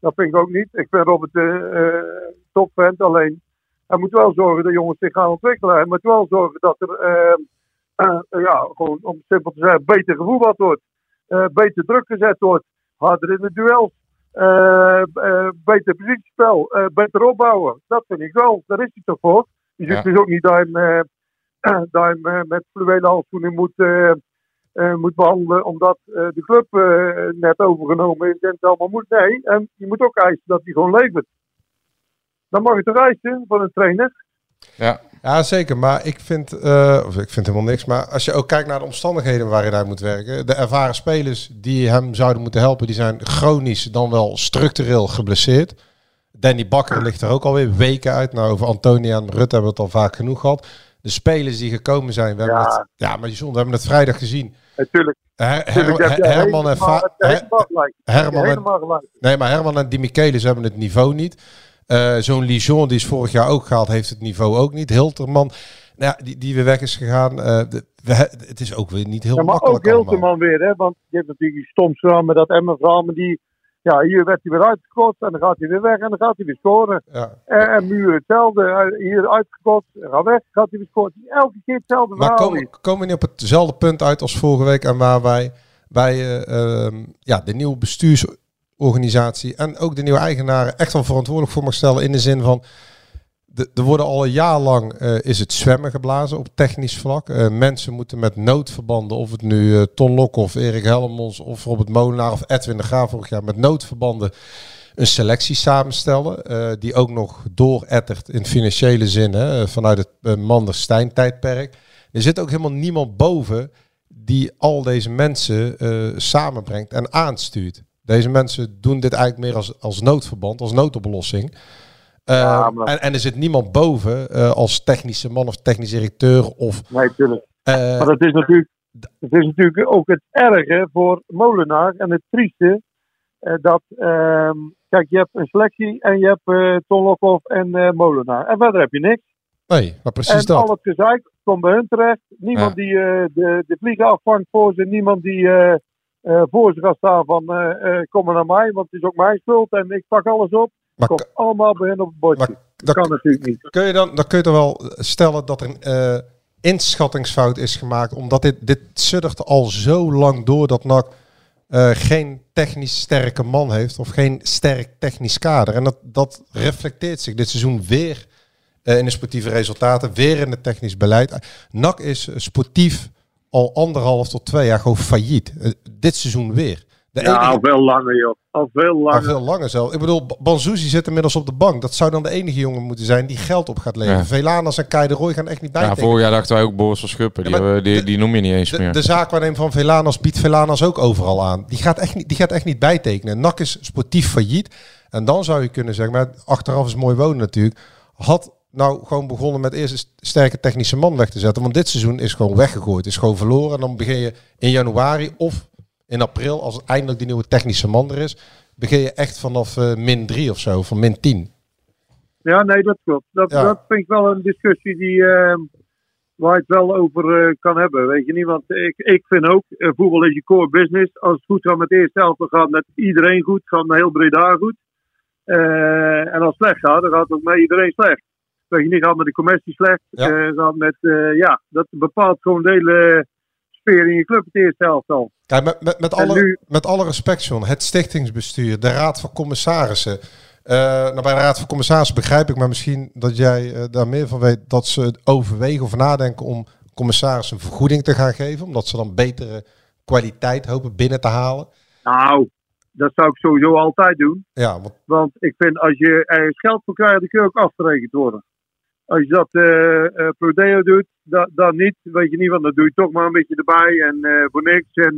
Dat vind ik ook niet. Ik vind Robert eh eh, topvent. Alleen, hij moet wel zorgen dat jongens zich gaan ontwikkelen. Hij moet wel zorgen dat er, eh, ja, gewoon om simpel te zeggen, beter gevoetbald wordt. Eh, beter druk gezet wordt. Harder in de duels. eh, eh, beter positiespel. beter opbouwen. Dat vind ik wel. Daar is hij toch voor. Je Ja. dus ook niet dat je hem, dat je hem met fluwelen handschoenen moet... moet behandelen omdat de club net overgenomen is en het allemaal moet. Nee, en je moet ook eisen dat hij gewoon levert. Dan mag je toch eisen van een trainer. Ja. Ja, zeker. Maar ik vind, eh, of ik vind helemaal niks. Maar als je ook kijkt naar de omstandigheden waarin hij moet werken. De ervaren spelers die hem zouden moeten helpen, die zijn chronisch dan wel structureel geblesseerd. Danny Bakker ligt er ook alweer weken uit. Nou, over Antonia en Rutte hebben we het al vaak genoeg gehad. De spelers die gekomen zijn, we hebben Ja. het, ja, maar John, we hebben het vrijdag gezien. Natuurlijk. Her- Her- Her- Herman en Herman en-. Nee, maar Herman en Di Michelis hebben het niveau niet. Eh, Zo'n Lijon, die is vorig jaar ook gehaald, heeft het niveau ook niet. Hilterman, nou, ja, die, die weer weg is gegaan. eh, de- we, het is ook weer niet heel Ja, maar makkelijk ook allemaal. Hilterman weer, hè? want je hebt natuurlijk die stoms met dat Emmen verhaal. Maar die, ja, hier werd hij weer uitgekort en dan gaat hij weer weg en dan gaat hij weer scoren. Ja. En, en Muur hetzelfde, Hij- hier uitgekort, gaat weg, gaat hij weer scoren. Elke keer hetzelfde Maar verhaal. komen, komen we niet op hetzelfde punt uit als vorige week en waar wij bij eh, ehm, ja, de nieuwe bestuursorganisatie en ook de nieuwe eigenaren echt wel verantwoordelijk voor mag stellen in de zin van er worden al een jaar lang eh, is het zwemmen geblazen op technisch vlak. Eh, mensen moeten met noodverbanden, of het nu eh, Ton Lok of Erik Helmons of Robert Molenaar of Edwin de Graaf vorig jaar met noodverbanden een selectie samenstellen. die ook nog doorettert in financiële zin hè, vanuit het uh, Manders-Stijn tijdperk. Er zit ook helemaal niemand boven die al deze mensen samenbrengt en aanstuurt. Deze mensen doen dit eigenlijk meer als, als noodverband, als noodoplossing. Ja, maar- en, en er zit niemand boven uh, als technische man of technisch directeur of... Nee, tuurlijk. Uh, maar dat is natuurlijk, het is natuurlijk ook het erge voor Molenaar en het trieste. Uh, dat, uh, kijk, je hebt een selectie en je hebt uh, Ton Lokhoff en Molenaar. En verder heb je niks. Nee, maar precies en dat. al het gezeik komt bij hun terecht. Niemand ja. die de, de vliegen afvangt voor ze. Niemand die voor ze gaat staan van kom maar naar mij, want het is ook mijn schuld en ik pak alles op. Maar komt allemaal bij hen op het bordje. Maar, dat kan natuurlijk niet. Kun je dan, dan kun je toch wel stellen dat er een uh, inschattingsfout is gemaakt, omdat dit, dit suddert al zo lang door dat NAC uh, geen technisch sterke man heeft of geen sterk technisch kader. En dat, dat reflecteert zich dit seizoen weer eh, in de sportieve resultaten, weer in het technisch beleid. NAC is sportief al anderhalf tot twee jaar gewoon failliet. Eh, dit seizoen weer. De ja, al veel langer, joh. Al veel al langer. veel langer zelf. Ik bedoel, Banzuzi zit inmiddels op de bank. Dat zou dan de enige jongen moeten zijn die geld op gaat leveren. Ja. Velanas en Kai de Roy gaan echt niet Ja, bijtekenen. vorig jaar dachten wij ook Boris van Schuppen. Die, Ja, hebben- die, de- die noem je niet eens De, meer. de zaakwaarnemer van Velanas biedt Velanas ook overal aan. Die gaat echt niet, die gaat echt niet bijtekenen. NAC is sportief failliet. En dan zou je kunnen zeggen, maar achteraf is mooi wonen natuurlijk. Had nou gewoon begonnen met eerst een st- sterke technische man weg te zetten. Want dit seizoen is gewoon weggegooid. Is gewoon verloren. En dan begin je in januari of in april, als eindelijk die nieuwe technische man er is, begin je echt vanaf eh, min 3 of zo, van min 10. Ja, nee, dat klopt. Dat, Ja. dat vind ik wel een discussie die, eh, waar je het wel over eh, kan hebben. Weet je niet, want ik, ik vind ook, eh, voetbal is je core business. Als het goed gaat met de eerste helft, dan gaat het met iedereen goed. Gaat met heel Breda goed. En als het slecht gaat, dan gaat het ook met iedereen slecht. Weet je niet, gaat met de commissie slecht. Ja. eh, gaat met, eh, ja, dat bepaalt gewoon de hele sfeer in je club het eerste helft al. Kijk, met, met, met, alle, nu- met alle respect, John, het stichtingsbestuur, de raad van commissarissen. Eh, nou, bij de raad van commissarissen begrijp ik, maar misschien dat jij daar meer van weet, dat ze overwegen of nadenken om commissarissen een vergoeding te gaan geven, omdat ze dan betere kwaliteit hopen binnen te halen. Nou, dat zou ik sowieso altijd doen. Ja, want Want ik vind als je ergens geld voor krijgt, dan kun je ook afgerekend worden. Als je dat eh eh, pro deo doet, da- dan niet. Weet je niet, want dan doe je toch maar een beetje erbij en eh, voor niks. En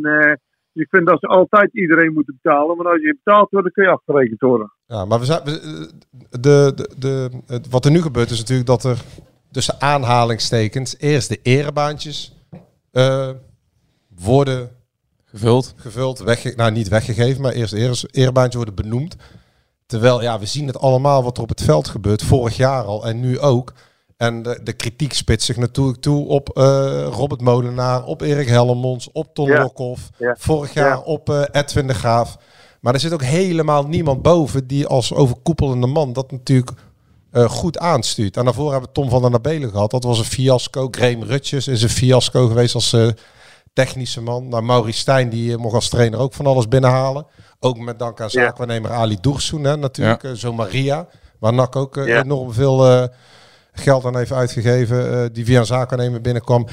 ik vind dat ze altijd iedereen moeten betalen. Maar als je betaald wordt, dan kun je afgerekend worden. Ja, maar we zijn, we- de, de, de, wat er nu gebeurt is natuurlijk dat er tussen aanhalingstekens eerst de erebaantjes eh, worden Gevuld. gevuld, wegge nou niet weggegeven, maar eerst de erebaantjes worden benoemd. Terwijl, ja, we zien het allemaal wat er op het veld gebeurt, vorig jaar al en nu ook. En de, de kritiek spitst zich natuurlijk toe op eh, Robert Molenaar, op Erik Hellemons, op Ton Ja. Lokhoff. Ja. Vorig jaar Ja. op eh, Edwin de Graaf. Maar er zit ook helemaal niemand boven die als overkoepelende man dat natuurlijk eh, goed aanstuurt. En daarvoor hebben we Tom van der Nabelen gehad. Dat was een fiasco. Graham Rutjes is een fiasco geweest als technische man. Nou, Maurice Stijn die eh, mocht als trainer ook van alles binnenhalen. Ook met dank aan Ja. zaakwaarnemer Ali Doersoen hè, natuurlijk. eh, zo Maria. Waar NAC ook eh, Ja. enorm veel eh, geld aan heeft uitgegeven. eh, die via een zaakwaarnemer binnenkwam.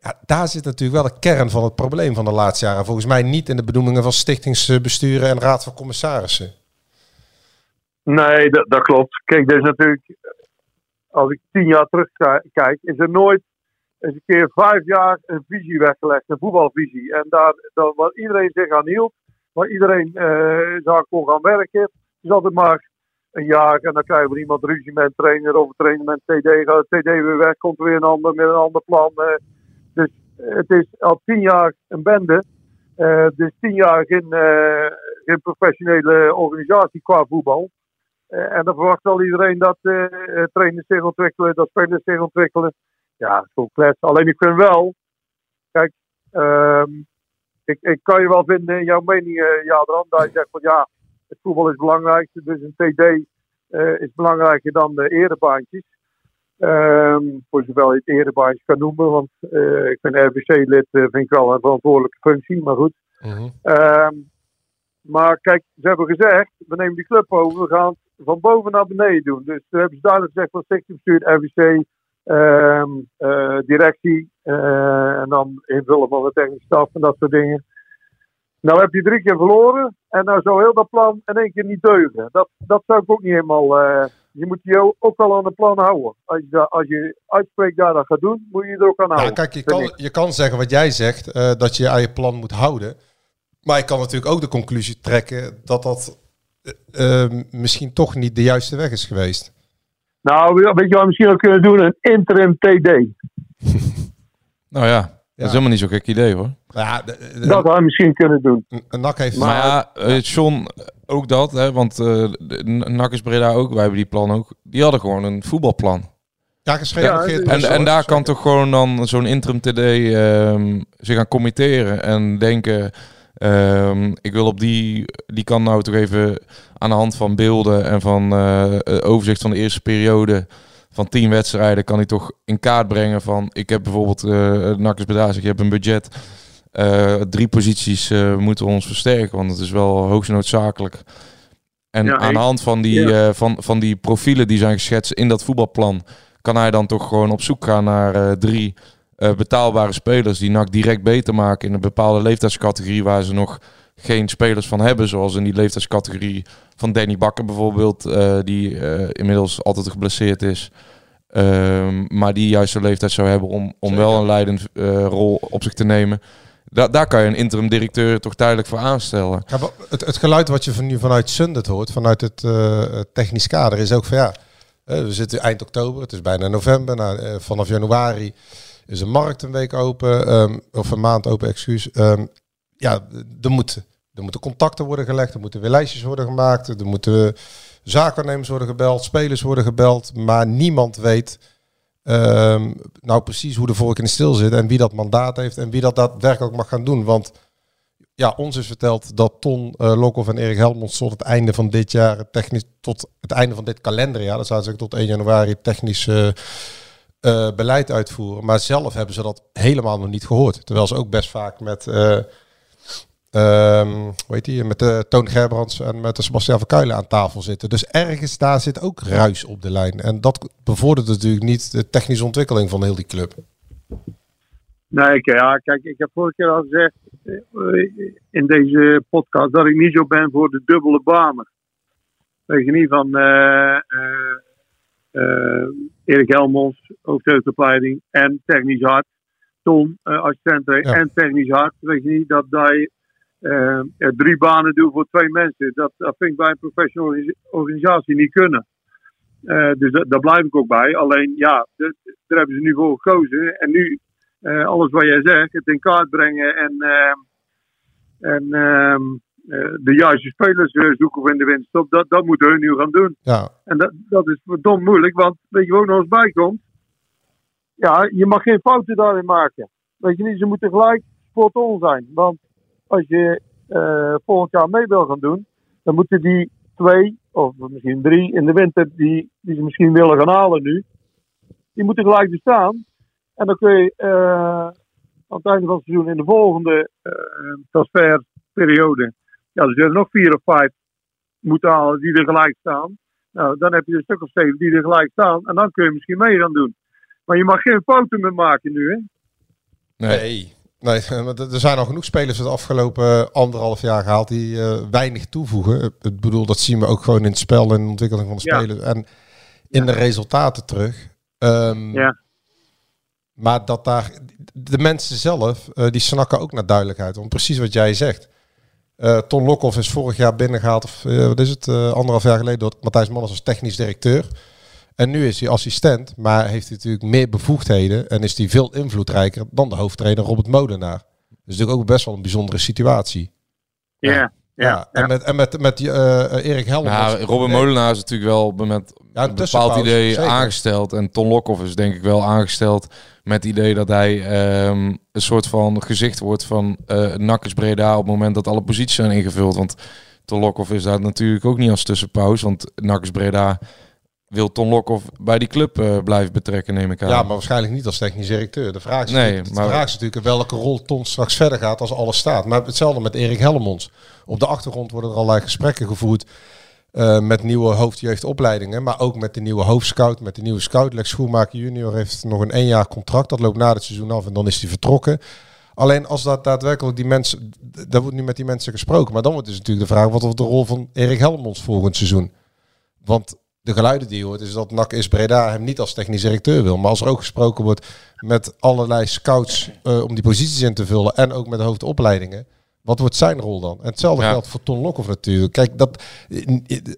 Ja, daar zit natuurlijk wel de kern van het probleem van de laatste jaren. Volgens mij niet in de benoemingen van stichtingsbesturen en raad van commissarissen. Nee, dat, dat klopt. Kijk, er is natuurlijk, als ik tien jaar terugkijk, is er nooit eens een keer vijf jaar een visie weggelegd, een voetbalvisie. En daar, daar waar iedereen zich aan hield, waar iedereen eh daar kon gaan werken, is altijd maar een jaar en dan krijgen we iemand ruzie met een trainer of een trainer met TD. Gaat TD weer weg, komt er weer een ander met een ander plan. eh. dus het is al tien jaar een bende. Eh, dus tien jaar geen, eh, geen professionele organisatie qua voetbal. Eh, en dan verwacht al iedereen dat eh, eh, trainers zich ontwikkelen, dat spelers zich ontwikkelen. Ja, het is gewoon klets. Alleen ik vind wel, kijk, ehm, ik, ik kan je wel vinden in jouw mening, eh Jadran, dat je zegt van ja, het voetbal is belangrijk, dus een TD eh, is belangrijker dan de erebaantjes. Ehm, voor zover je het erebaantjes kan noemen, want eh, ik ben RBC-lid, vind ik wel een verantwoordelijke functie, maar goed. Ehm, maar kijk, ze hebben gezegd, we nemen die club over, we gaan van boven naar beneden doen. Dus we hebben ze duidelijk gezegd van RVC, ehm, eh, directie eh, en dan invullen van de technische staf en dat soort dingen. Nou heb je drie keer verloren en nou zou heel dat plan in één keer niet deugen. Dat, dat zou ik ook niet helemaal... eh, je moet je ook wel aan het plan houden. Als je, als je uitspreekt dat dat gaat doen, moet je er ook aan houden. Nou, kijk, je kan, ik. je kan zeggen wat jij zegt, eh, dat je aan je plan moet houden. Maar je kan natuurlijk ook de conclusie trekken dat dat eh, eh, misschien toch niet de juiste weg is geweest. Nou, weet je wat we misschien ook kunnen doen? Een interim TD. Nou ja, dat is helemaal niet zo'n gek idee hoor. Ja, Dat hadden we misschien kunnen doen. Een NAC heeft... Maar ja, eh, John, ook dat, hè, want eh de- N- NAC is Breda ook, wij hebben die plan ook. Die hadden gewoon een voetbalplan. Ja, Geert En, Brussel, en daar kan toch gewoon dan zo'n interim TD ehm, zich aan committeren en denken... ehm, ik wil op die, die kan nou toch even aan de hand van beelden en van eh, eh, overzicht van de eerste periode van tien wedstrijden kan hij toch in kaart brengen van ik heb bijvoorbeeld uh, Breda zegt, je hebt een budget eh, drie posities eh, moeten we ons versterken want het is wel hoogst noodzakelijk en Ja, aan de hand van die, ja. eh, van, van die profielen die zijn geschetst in dat voetbalplan kan hij dan toch gewoon op zoek gaan naar eh, drie eh, betaalbare spelers die NAC direct beter maken in een bepaalde leeftijdscategorie waar ze nog geen spelers van hebben. Zoals in die leeftijdscategorie van Danny Bakker bijvoorbeeld, eh, die eh, inmiddels altijd geblesseerd is. Ehm, maar die juist zo'n leeftijd zou hebben om, om wel een leidende eh, rol op zich te nemen. Da daar kan je een interim directeur toch tijdelijk voor aanstellen. Ja, het, het geluid wat je van nu vanuit Sundet hoort, vanuit het eh, technisch kader, is ook van ja, we zitten eind oktober, het is bijna november. Nou, vanaf januari is een markt een week open, ehm, of een maand open, excuus. Ehm, ja, er, moet, er moeten contacten worden gelegd, er moeten weer lijstjes worden gemaakt, er moeten zaakwaarnemers worden gebeld, spelers worden gebeld, maar niemand weet ehm, nou precies hoe de vork in de stil zit en wie dat mandaat heeft en wie dat daadwerkelijk mag gaan doen. Want ja, ons is verteld dat Ton uh, Lokhoff en Erik Helmond tot het einde van dit jaar, technisch tot het einde van dit kalenderjaar, dat zou zeggen tot 1 januari, technisch eh, eh, beleid uitvoeren. Maar zelf hebben ze dat helemaal nog niet gehoord. Terwijl ze ook best vaak met, eh ehm, hoe heet die, met de Toon Gerbrands en met de Sebastian van Kuilen aan tafel zitten. Dus ergens daar zit ook ruis op de lijn. En dat bevordert natuurlijk niet de technische ontwikkeling van heel die club. Nee, ja, kijk, ik heb vorige keer al gezegd eh, in deze podcast dat ik niet zo ben voor de dubbele banen. Weet je niet van eh, eh, eh, Erik Helmons, hoofdjeugdopleiding en technisch hart. Tom, uh, assistent Ja. en technisch hart. Weet je niet dat hij eh, drie banen doet voor twee mensen. Dat, dat vind ik bij een professionele organis- organisatie niet kunnen. Eh, dus da- daar blijf ik ook bij. Alleen ja, de- daar hebben ze nu voor gekozen. En nu alles wat jij zegt, het in kaart brengen en, en ehm, eh, de juiste spelers eh, zoeken voor in de winststop, dat, dat moeten hun nu gaan doen. Ja, En dat, dat is verdomd moeilijk, want weet je wat ook nog eens bijkomt? Ja, je mag geen fouten daarin maken. Weet je niet, ze moeten gelijk spot on zijn. Want als je eh, volgend jaar mee wil gaan doen, dan moeten die twee, of misschien drie in de winter, die, die ze misschien willen gaan halen nu, die moeten gelijk bestaan. En dan kun je eh, aan het einde van het seizoen in de volgende eh, transferperiode, ja, er zullen nog vier of vijf moeten halen die er gelijk staan. Nou, dan heb je een stuk of zeven die er gelijk staan. En dan kun je misschien mee gaan doen. Maar je mag geen fouten meer maken nu, hè? Nee. Nee, want er zijn al genoeg spelers het afgelopen anderhalf jaar gehaald die eh, weinig toevoegen. Ik- Ik bedoel, dat zien we ook gewoon in het spel en de ontwikkeling van de Ja. spelers. En in de resultaten terug. Ehm, Ja. Maar dat daar, de mensen zelf, eh, die snakken ook naar duidelijkheid. Want precies wat jij zegt. Eh, Ton Lokhoff is vorig jaar binnengehaald, of eh, wat is het, eh, anderhalf jaar geleden, door Matthijs Manners als technisch directeur. En nu is hij assistent, maar heeft hij natuurlijk meer bevoegdheden en is hij veel invloedrijker dan de hoofdtrainer Robert Molenaar. Dus natuurlijk ook best wel een bijzondere situatie. Ja. Ja. Ja, en met, en met, met die, eh, Erik Helmond. Nou, Robin Molenaar is natuurlijk wel met Ja, een bepaald idee zeker. aangesteld. En Ton Lokhoff is denk ik wel aangesteld met het idee dat hij ehm, een soort van gezicht wordt van eh Nakkers Breda op het moment dat alle posities zijn ingevuld. Want Ton Lokhoff is daar natuurlijk ook niet als tussenpauze. Want Nakkers Breda wil Ton Lokhoff bij die club eh, blijven betrekken, neem ik aan. Ja, maar waarschijnlijk niet als technisch directeur. De vraag is, Nee, natuurlijk, maar- de vraag is natuurlijk welke rol Ton straks verder gaat als alles staat. Maar hetzelfde met Erik Helmonds. Op de achtergrond worden er allerlei gesprekken gevoerd eh, met nieuwe hoofdjeugdopleidingen. Maar ook met de nieuwe hoofdscout, met de nieuwe scout. Lex Schoenmaker junior heeft nog een één jaar contract. Dat loopt na het seizoen af en dan is hij vertrokken. Alleen als dat daadwerkelijk die mensen... Daar wordt nu met die mensen gesproken. Maar dan wordt dus natuurlijk de vraag... Wat wordt de rol van Erik Helmonds volgend seizoen? Want de geluiden die je hoort is dat NAC is Breda hem niet als technisch directeur wil. Maar als er ook gesproken wordt met allerlei scouts eh, om die posities in te vullen en ook met de hoofdopleidingen. Wat wordt zijn rol dan? En hetzelfde Ja. geldt voor Ton Lokhoff natuurlijk. Kijk, dat,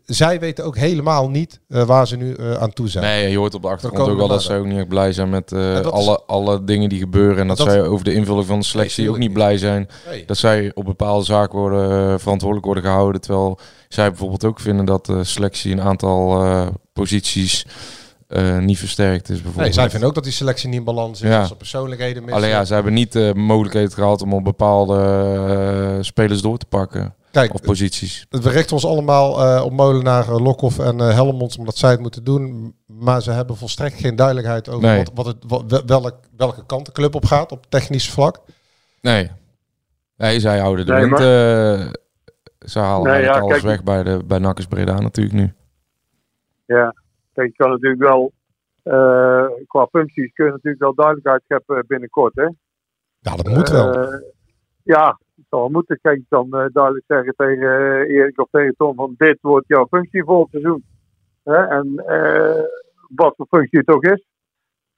zij weten ook helemaal niet eh, waar ze nu eh, aan toe zijn. Nee, je hoort op de achtergrond ook wel we dat ze daar. ook niet echt blij zijn met eh, is- alle, alle dingen die gebeuren. En dat, Dat- zij over de invulling van de selectie Nee, ook niet blij zijn. Nee. Dat zij op bepaalde zaken worden, verantwoordelijk worden gehouden. Terwijl zij bijvoorbeeld ook vinden dat de selectie een aantal posities eh, niet versterkt is. Bijvoorbeeld. Nee, zij vinden ook dat die selectie niet in balans is. Ja. Als er persoonlijkheden missen. Alleen ja, ze hebben niet de mogelijkheid gehad om op bepaalde eh, spelers door te pakken. Kijk, Of posities. We richten ons allemaal eh, op Molenaar, eh, Lokhoff en eh Helmonds omdat zij het moeten doen. Maar ze hebben volstrekt geen duidelijkheid over Nee. wat, wat het, wat, welk, welke kant de club op gaat op technisch vlak. Nee. Nee, zij houden de Nee, wind. maar- eh, ze halen Nee, eigenlijk ja, alles kijk- weg bij, de, bij Nakkers Breda natuurlijk nu. Ja. Kijk, je kan natuurlijk wel eh, qua functies kun je natuurlijk wel duidelijkheid scheppen binnenkort. Hè? Ja, dat moet wel. Eh, ja, het zal moeten. Kijk, dan eh, duidelijk zeggen tegen Erik of tegen Tom van dit wordt jouw functie voor het seizoen. Hè? En wat voor functie het ook is.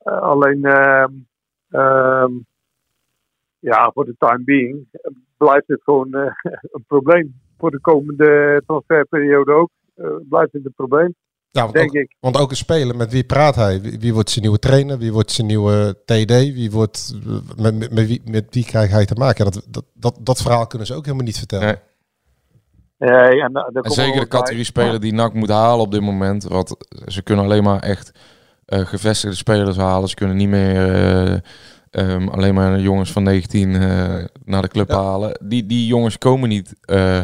Alleen, ehm, ehm, ja, voor de time being blijft het gewoon een probleem. Voor de komende transferperiode ook blijft het een probleem. Ja, want, denk ook, ik. want ook een speler, met wie praat hij? Wie, wie wordt zijn nieuwe trainer? Wie wordt zijn nieuwe TD? Wie wordt, met, met, met wie, met wie krijgt hij te maken? Dat, dat, dat, dat verhaal kunnen ze ook helemaal niet vertellen. Nee. Nee, en, zeker de categorie speler die NAC moet halen op dit moment. Want ze kunnen alleen maar echt eh, gevestigde spelers halen. Ze kunnen niet meer eh, ehm, alleen maar jongens van 19 eh, naar de club halen. Die, die jongens komen niet eh,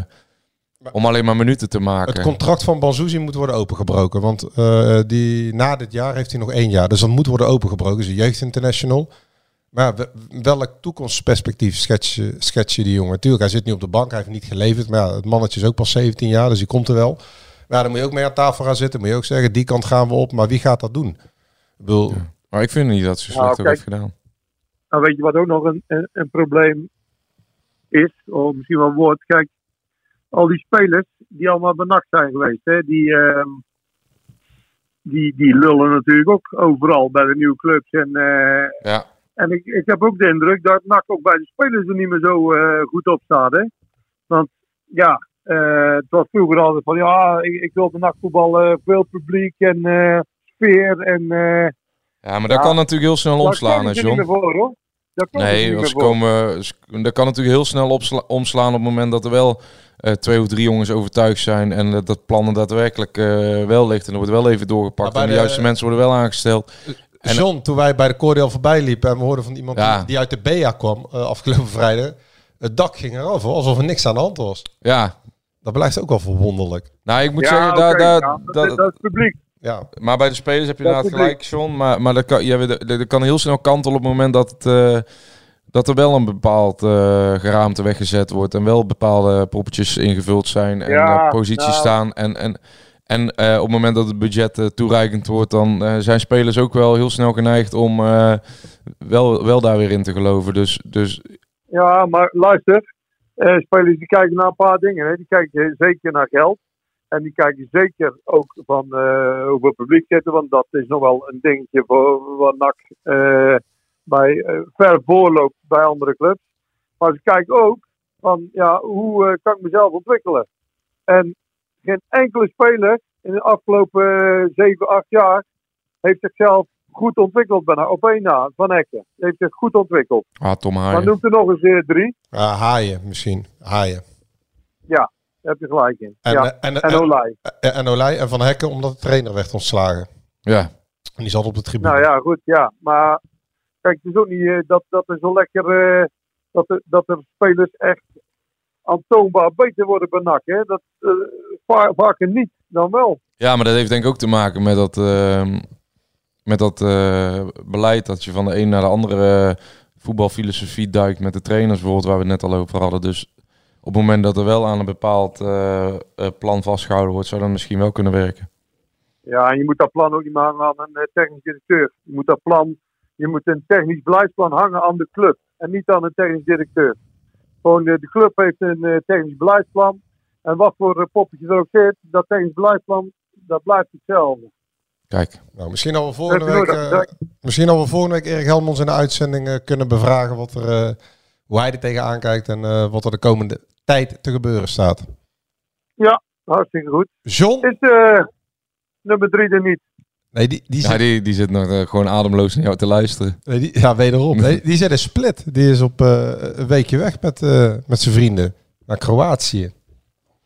om alleen maar minuten te maken. Het contract van Banzuzi moet worden opengebroken. Want eh, die, na dit jaar heeft hij nog één jaar. Dus dat moet worden opengebroken. Is een jeugdinternational. Maar ja, we- welk toekomstperspectief schets je, schets je die jongen? Tuurlijk, hij zit nu op de bank. Hij heeft niet geleverd. Maar ja, het mannetje is ook pas 17 jaar. Dus die komt er wel. Maar ja, dan moet je ook mee aan tafel gaan zitten. Moet je ook zeggen, die kant gaan we op. Maar wie gaat dat doen? Ik bedoel, Maar ik vind niet dat ze Nou, slecht heeft gedaan. Nou, weet je wat ook nog een, een, een probleem is? Of misschien wel wordt. Kijk, al die spelers die allemaal benakt zijn geweest, hè, die, ehm, die, die lullen natuurlijk ook overal bij de nieuwe clubs. En, eh, Ja. en ik, ik heb ook de indruk dat NAC ook bij de spelers er niet meer zo eh, goed op staat. Hè? Want ja, eh, het was vroeger altijd van ja, ik, ik wil de NAC voetbal veel publiek en sfeer. En, Ja, maar dat Ja. kan natuurlijk heel snel omslaan, hè, John. meer voor, hoor. Ze Nee, komen, ze- dat kan natuurlijk heel snel omslaan op het moment dat er wel eh, twee of drie jongens overtuigd zijn en dat dat plannen daadwerkelijk eh, wel ligt en er wordt wel even doorgepakt en de de- juiste mensen worden wel aangesteld. En- John, toen wij bij de Cordeel voorbij liepen en we hoorden van iemand Ja. die, die uit de BA kwam eh, afgelopen vrijdag. Het dak ging eraf, hoor, alsof er niks aan de hand was. Ja, Dat blijft ook wel verwonderlijk. nou ik moet Ja, zeggen, daar, daar, ja, dat, dat, dat is publiek. Ja, maar bij de spelers heb je Dat is inderdaad gelijk, John. Maar, maar dat, kan, ja, dat, dat kan heel snel kantelen op het moment dat, het, eh, dat er wel een bepaald eh, geraamte weggezet wordt en wel bepaalde poppetjes ingevuld zijn en Ja, eh, posities nou. staan. En, en, en eh, op het moment dat het budget toereikend wordt, dan zijn spelers ook wel heel snel geneigd om wel, wel daar weer in te geloven. Dus, dus Ja, maar luister. spelers die kijken naar een paar dingen. Hè. Die kijken zeker naar geld. En die kijken zeker ook van hoeveel publiek zit er. Want dat is nog wel een dingetje voor wat NAC bij, eh, ver voorloopt bij andere clubs. Maar ze kijken ook van ja, hoe eh, kan ik mezelf ontwikkelen. En geen enkele speler in de afgelopen eh, 7, 8 jaar heeft zichzelf goed ontwikkeld bijna. Op één na, Van Hekken. Heeft zich goed ontwikkeld. ah, Tom Maar Haaien. noemt er nog eens eh, drie. Ah, haaien misschien. Haaien. Ja, daar heb je gelijk in. En, ja. eh, en, En en, Olij. en, en Olij en Van Hekken omdat de trainer werd ontslagen. Ja, En die zat op de tribune. Nou ja, goed, ja. Maar kijk, het is ook niet eh, dat, dat er zo lekker... eh, dat, er, dat er spelers echt aantoonbaar beter worden. Hè? Dat eh, va- vaker niet dan wel. Ja, maar dat heeft denk ik ook te maken met dat, ehm, met dat eh, beleid dat je van de een naar de andere eh, voetbalfilosofie duikt met de trainers bijvoorbeeld, waar we het net al over hadden. Dus op het moment dat er wel aan een bepaald eh, eh, plan vastgehouden wordt, zou dat misschien wel kunnen werken. Ja, en je moet dat plan ook niet meer hangen aan een eh, technisch directeur. Je moet dat plan... Je moet een technisch beleidsplan hangen aan de club. En niet aan een technisch directeur. Gewoon eh, de club heeft een eh, technisch beleidsplan. En wat voor eh, poppetje er ook zit, dat technisch beleidsplan, dat blijft hetzelfde. Kijk, Nou, misschien al we volgende week, misschien al we volgende week Erik Helmons in de uitzending kunnen bevragen wat er, hoe hij er tegenaan kijkt en wat er de komende tijd te gebeuren staat. Ja, hartstikke goed. John? Is nummer drie er niet? Nee, die, die, ja, zit, die, die zit nog eh, gewoon ademloos naar jou te luisteren. nee, die, ja, wederom. Nee, die zit in Split. Die is op eh, een weekje weg met, eh, met zijn vrienden naar Kroatië.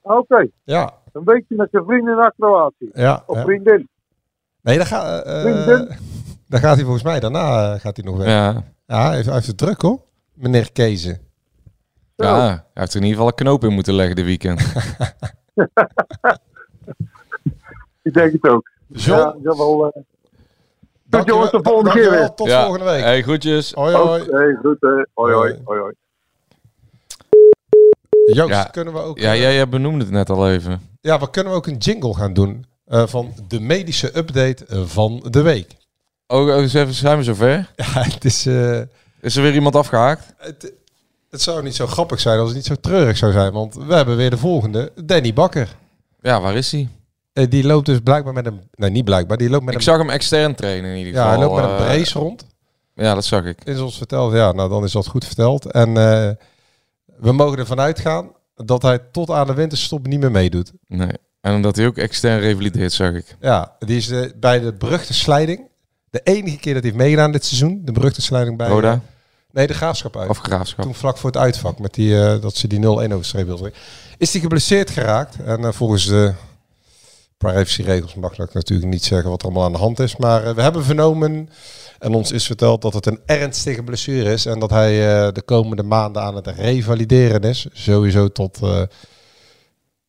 Oké, Ja, een weekje met zijn vrienden naar Kroatië. ja. Of ja. vriendin. Nee, daar, ga, eh, Vrienden? daar gaat hij volgens mij. Daarna gaat hij nog weg. Ja, Ja, hij, heeft, hij heeft het druk hoor. Meneer Kezen. ja, hij heeft er in ieder geval een knoop in moeten leggen dit weekend. Ik denk het ook. John, Ja, dat wel. eh, dankjewel- jongens, tot volgende keer weer. Tot Ja. volgende week. Hey, groetjes. Hoi hoi. Oké, goed. eh, hoi, hoi, Hoi. hoi. Joost, Ja. kunnen we ook... Ja, eh, jij, jij benoemde het net al even. Ja, we kunnen ook een jingle gaan doen eh, van de medische update van de week. Oh, oh, eens even, zijn we zover? Ja, het is... eh, Is er weer iemand afgehaakt? het, het zou niet zo grappig zijn als het niet zo treurig zou zijn. Want we hebben weer de volgende. Danny Bakker. Ja, waar is hij? Eh, die loopt dus blijkbaar met een... Nee, niet blijkbaar. Die loopt met Ik een... zag hem extern trainen in ieder ja, geval. hij loopt met een eh, brace rond. Ja, dat zag ik. Is ons verteld. Ja, nou dan is dat goed verteld. En eh, we mogen ervan uitgaan dat hij tot aan de winterstop niet meer meedoet. Nee. En omdat hij ook extern revalideert, zag ik. Ja, die is bij de beruchte slijding. De enige keer dat hij heeft meegedaan dit seizoen. De beruchte slijding bij... Roda? nee, de graafschap uit. Of graafschap. Toen vlak voor het uitvak, met die, dat ze die 0-1 overstreep wilden. Is hij geblesseerd geraakt. En volgens de privacyregels mag ik natuurlijk niet zeggen wat er allemaal aan de hand is. Maar eh, we hebben vernomen en ons is verteld dat het een ernstige blessure is. En dat hij eh, de komende maanden aan het revalideren is. Sowieso tot eh,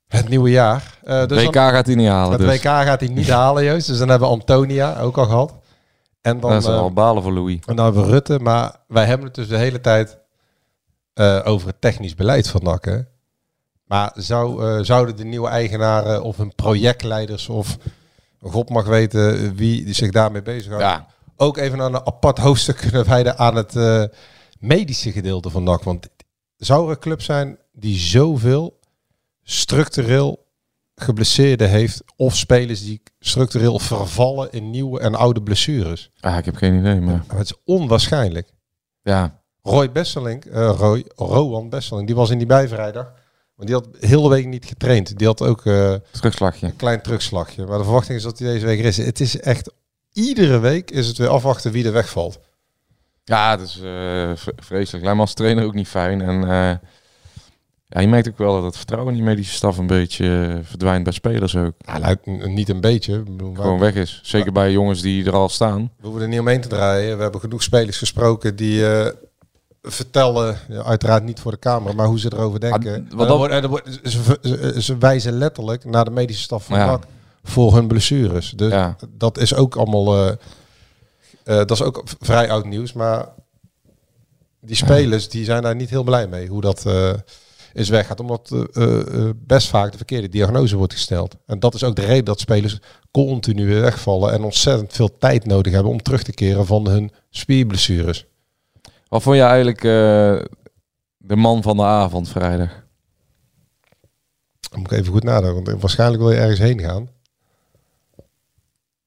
het nieuwe jaar. Dus WK dan- gaat hij niet halen. het Dus. WK gaat hij niet halen, juist. Dus dan hebben we Antonia ook al gehad. En dan, dat is al balen voor Louis. en dan hebben we Rutte, maar wij hebben het dus de hele tijd over het technisch beleid van NAC. Maar zou, eh, zouden de nieuwe eigenaren of hun projectleiders of God mag weten wie zich daarmee bezighoudt, Ja, ook even aan een apart hoofdstuk kunnen wijden aan het eh, medische gedeelte van NAC. Want zou er een club zijn die zoveel structureel geblesseerden heeft of spelers die structureel vervallen in nieuwe en oude blessures? ah, ik heb geen idee, maar Maar het is onwaarschijnlijk. ja. Roy Besselink, eh Roy, Rowan Besselink, die was in die bijvrijdag. Die had heel de week niet getraind. Die had ook eh, Terugslagje. een klein terugslagje. Maar de verwachting is dat hij deze week er is. Het is echt, iedere week is het weer afwachten wie er wegvalt. Ja, het is eh, vreselijk. Lijkt me als trainer ook niet fijn. En eh, ja, je merkt ook wel dat het vertrouwen in die medische staf een beetje verdwijnt bij spelers ook. Ja, lijkt n- niet een beetje. Ik bedoel, Gewoon weg is. Zeker bij jongens die er al staan. We hoeven er niet omheen te draaien. We hebben genoeg spelers gesproken die vertellen, uiteraard niet voor de camera, maar hoe ze erover denken. Ah, En wat dan en dan wordt- ze, ze, ze wijzen letterlijk naar de medische staf van Ja. Voor hun blessures. Dus Ja. dat is ook allemaal, eh, eh, dat is ook vrij oud nieuws, maar die spelers die zijn daar niet heel blij mee hoe dat eh, is weggaat, omdat eh, eh, eh, best vaak de verkeerde diagnose wordt gesteld. En dat is ook de reden dat spelers continu wegvallen en ontzettend veel tijd nodig hebben om terug te keren van hun spierblessures. Wat vond je eigenlijk eh, de man van de avond vrijdag? Moet ik even goed nadenken, want waarschijnlijk wil je ergens heen gaan.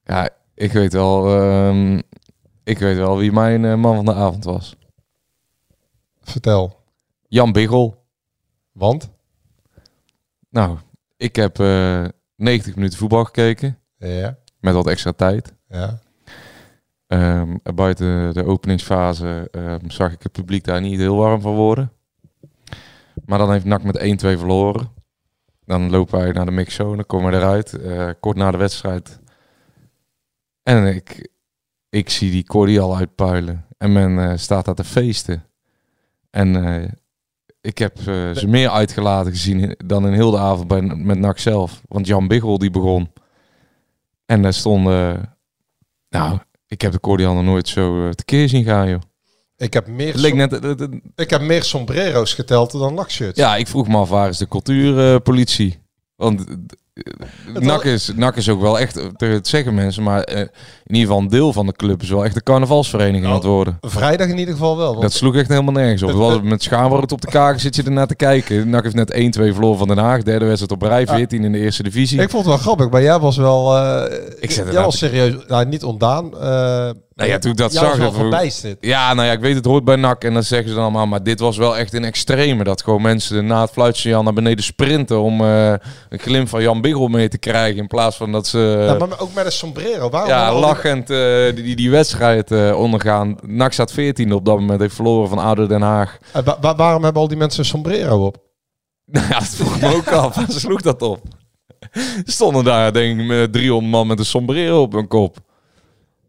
Ja, ik weet wel, ehm, ik weet wel wie mijn eh, man van de avond was. Vertel. Jan Biggel. Want? Nou, ik heb eh 90 minuten voetbal gekeken. Ja. Met wat extra tijd. Ja. Ehm, buiten de openingsfase ehm, zag ik het publiek daar niet heel warm van worden. Maar dan heeft NAC met 1-2 verloren. Dan lopen wij naar de mixzone, komen we eruit. eh, kort na de wedstrijd. En ik, ik zie die Cordy al uitpuilen. En men eh, staat daar te feesten. En eh, ik heb ze meer uitgelaten gezien dan in heel de avond bij, met NAC zelf. Want Jan Biggel die begon. En daar stonden... nou, ik heb de cordial nog nooit zo eh, tekeer zien gaan, joh. Ik heb meer, leek net, het- het- ik heb meer sombrero's geteld dan lakshirts. ja, ik vroeg me af, waar is de cultuurpolitie? Want eh, NAC is, NAC is ook wel echt, eh, het zeggen mensen, maar eh, in ieder geval een deel van de club is wel echt een carnavalsvereniging aan het worden. Vrijdag in ieder geval wel. Dat sloeg echt helemaal nergens op. Het- Het was met schaamrood op de kaken zit je ernaar te kijken. NAC heeft net 1-2 verloren van Den Haag. Derde wedstrijd op rij, 14 in de eerste divisie. ik vond het wel grappig, maar jij was wel... eh Ik jij was serieus, nou, niet ontdaan. eh Nou ja, toen ik dat jij was zag, wel. Ja, nou ja, ik weet het hoort bij NAC en dat zeggen ze dan allemaal. Maar dit was wel echt een extreme. Dat gewoon mensen na het fluitsignaal naar beneden sprinten om eh, een glimp van Jan Mee te krijgen. In plaats van dat ze Ja, maar ook met een sombrero. Waarom ja, lachend eh, die, die, die wedstrijd eh, ondergaan. NAC staat 14 op dat moment. Heeft verloren van Ouder Den Haag. Eh, wa- wa- waarom hebben al die mensen een sombrero op? Nou ja, dat vroeg me ook af. Ze sloeg dat op. Stonden daar denk ik met 300 man met een sombrero op hun kop.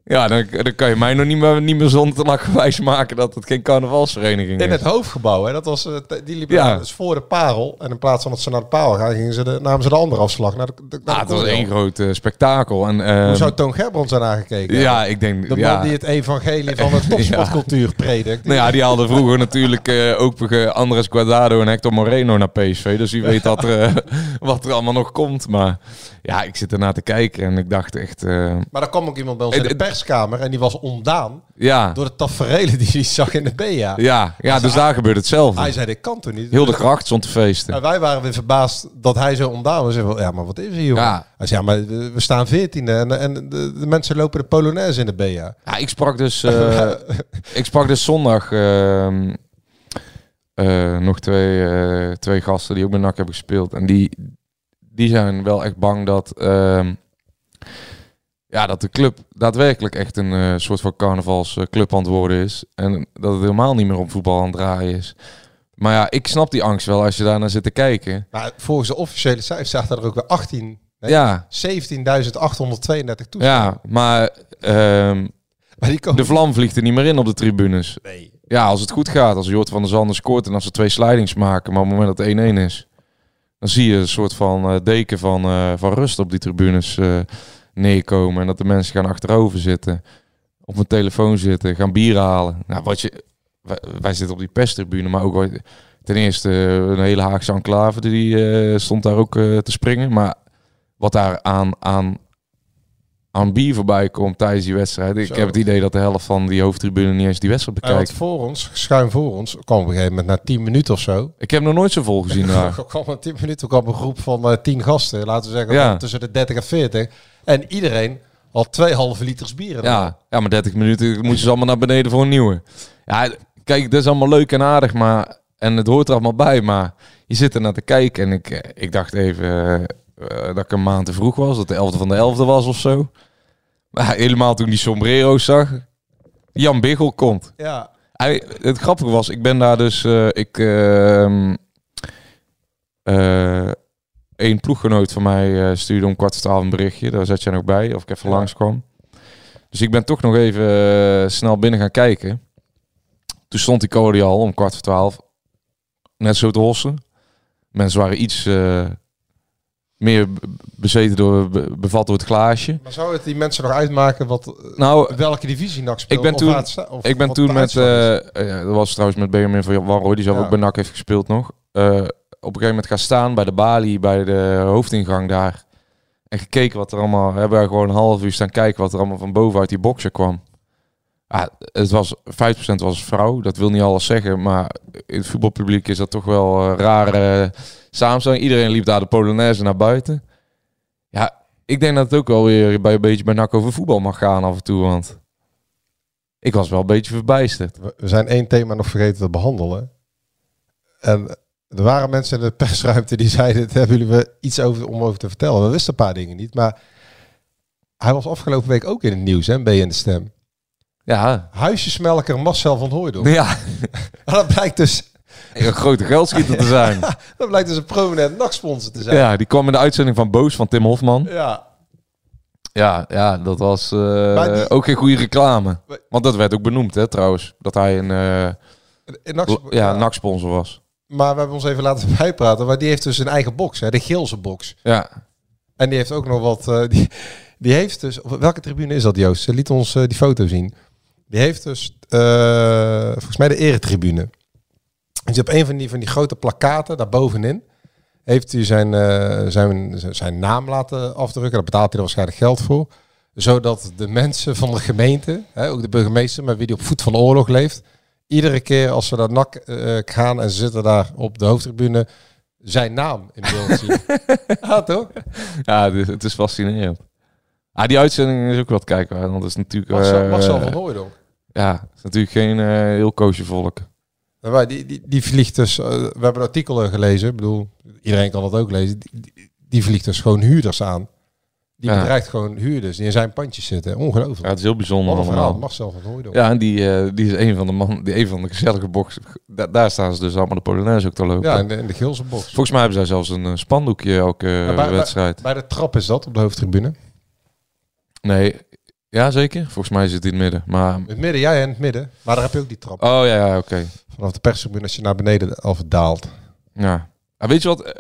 Ja, dan, dan kan je mij nog niet meer, niet meer zonder te lachen wijs maken dat het geen carnavalsvereniging In is. het hoofdgebouw, hè? Dat was, eh, die liepen Ja. dus voor de parel. En in plaats van dat ze naar de paal gaan, gingen ze de, namen ze de andere afslag. Naar de, de, naar Ah, het was één groot eh, spektakel. En, ehm, Hoe zou Toon Gerbrands zijn aangekeken? ja, ik denk... De man ja. die het evangelie van de topsportcultuur predikt. Nou ja, die hadden vroeger natuurlijk eh, ook Andres Guardado en Hector Moreno naar PSV. Dus wie weet dat er, wat er allemaal nog komt. Maar ja, ik zit ernaar te kijken en ik dacht echt... Maar er kwam ook iemand bij ons in de eh, perskamer en die was ontdaan Ja, door de tafereelen die hij zag in de BA. ja, ja dus daar gebeurt hetzelfde. Hij zei, dit kan toch niet? Heel de gracht stond te feesten. En wij waren weer verbaasd dat hij zo ontdaan was. We, Ja, maar wat is er, jongen? Ja. Hij zei, ja, maar we staan veertiende en, en de, de mensen lopen de Polonaise in de BA. Ja, ik sprak dus, eh, ik sprak dus zondag ehm, eh, nog twee, eh, twee gasten die ook met NAC hebben gespeeld. En die, die zijn wel echt bang dat, ehm, ja, dat de club daadwerkelijk echt een eh, soort van carnavalsclub aan het worden is. En dat het helemaal niet meer om voetbal aan het draaien is. Maar ja, ik snap die angst wel als je daar naar zit te kijken. Maar volgens de officiële cijfers zaten er ook weer 18, nee, Ja, 17.832 toestanden. ja, maar ehm, Maar die komen de vlam vliegt er niet meer in op de tribunes. Nee. Ja, als het goed gaat, als Jort van der Zanden scoort en als ze twee slidings maken, maar op het moment dat het 1-1 is, dan zie je een soort van eh, deken van, eh, van rust op die tribunes eh, neerkomen. En dat de mensen gaan achterover zitten, op een telefoon zitten, gaan bier halen. Nou, wat je, wij, wij zitten op die perstribune, maar ook ten eerste een hele Haagse enclave, die eh, stond daar ook eh, te springen. Maar wat daar aan, aan, aan bier voorbij komt tijdens die wedstrijd. Ik Zo. heb het idee dat de helft van die hoofdtribune niet eens die wedstrijd Ja, bekijkt. voor ons, schuin voor ons, kwam op een gegeven moment na 10 minuten of zo. Ik heb nog nooit zo vol gezien daar. Kwam na 10 minuten kwam een groep van eh 10 gasten, laten we zeggen Ja. tussen de 30 en 40. En iedereen had twee halve liters bier. Ja, ja, maar 30 minuten moeten ze allemaal naar beneden voor een nieuwe. Ja, kijk, dat is allemaal leuk en aardig, maar en het hoort er allemaal bij, maar je zit er naar te kijken en ik, eh, ik dacht even eh, eh, dat ik een maand te vroeg was, dat de 11e van de 11e was of zo. Maar helemaal toen die sombrero's zag, Jan Biggel komt. ja. Hij, het grappige was, ik ben daar dus, ik, ehm, een ploeggenoot van mij eh, stuurde om kwart voor twaalf een berichtje. Daar zat jij nog bij, of ik even Ja. langskwam. Dus ik ben toch nog even eh, snel binnen gaan kijken. Toen stond die code al om kwart voor twaalf. Net zo te hossen. Mensen waren iets eh, meer be- bezeten door, be- bevat door het glaasje. Maar zou het die mensen nog uitmaken wat, Nou, welke divisie NAC speelt? Ik ben toen- Ik ben toen met, ja, dat was trouwens met Benjamin van Warroy, die zelf Ja. ook bij NAC heeft gespeeld nog. Op een gegeven moment gaan staan bij de balie, bij de hoofdingang daar. En gekeken wat er allemaal, we hebben daar gewoon een half uur staan kijken wat er allemaal van boven uit die boxen kwam. Ja, het was, 5% was vrouw, dat wil niet alles zeggen, maar in het voetbalpubliek is dat toch wel een rare samenstelling. Iedereen liep daar de Polonaise naar buiten. Ja, ik denk dat het ook wel weer bij een beetje bij NAC over voetbal mag gaan af en toe, want ik was wel een beetje verbijsterd. We- We zijn één thema nog vergeten te behandelen. En er waren mensen in de persruimte die zeiden, "Het hebben jullie wel iets over, om over te vertellen. We wisten een paar dingen niet, maar hij was afgelopen week ook in het nieuws, hè, ben je in de stem. Ja, Huisjesmelker Marcel van Hooydonk. ja dat blijkt dus, een grote geldschieter te zijn. dat blijkt dus een prominent nachtsponsor te zijn. Ja, die kwam in de uitzending van Boos van Tim Hofman. Ja. Ja, ja dat was eh, die- ook geen goede reclame. Want dat werd ook benoemd, hè, trouwens. Dat hij een uh, NAC- ja, NAC-sponsor was. Maar we hebben ons even laten bijpraten. Maar die heeft dus een eigen box, hè, de Geelse box. Ja, En die heeft ook nog wat. eh, die, die heeft dus. Op welke tribune is dat, Joost? Ze liet ons eh, die foto zien. Die heeft dus. eh, volgens mij de eretribune. En die op een van die, van die grote plakaten daarbovenin. Heeft hij zijn, zijn, zijn naam laten afdrukken. Daar betaalt hij er waarschijnlijk geld voor. Zodat de mensen van de gemeente, hè, ook de burgemeester, met wie die op voet van oorlog leeft. Iedere keer als ze naar NAC eh, gaan en ze zitten daar op de hoofdtribune, zijn naam in beeld zien. ja, toch? ja het, is, fascinerend. Ah, die uitzending is ook wat kijken, want het is natuurlijk... Marcel, eh, Marcel van Hooydonk. Ja, het is natuurlijk geen eh, heel koosje volk. Die, die, die vliegt dus, we hebben artikelen gelezen, ik bedoel, iedereen kan dat ook lezen. Die, die, die vliegt dus gewoon huurders aan. Die Ja. bedreigt gewoon huurders die in zijn pandjes zitten. Ongelooflijk. Ja, het is heel bijzonder verhaal, allemaal. Marcel van Hooydonk. Ja, en die, eh, die is een van de man, die een van de gezellige boxen. Da- daar staan ze dus allemaal de Polonaise ook te lopen. Ja, in de, in de Geelse box. Volgens mij hebben zij zelfs een eh, spandoekje elke Ja, bij- wedstrijd. Bij de trap is dat, op de hoofdtribune. Nee, ja zeker. Volgens mij zit het in het midden. Maar, het midden, jij in het midden. Maar daar heb je ook die trap. oh ja, ja oké. Vanaf de perstribune als je naar beneden af daalt. Ja. Ah, weet je wat?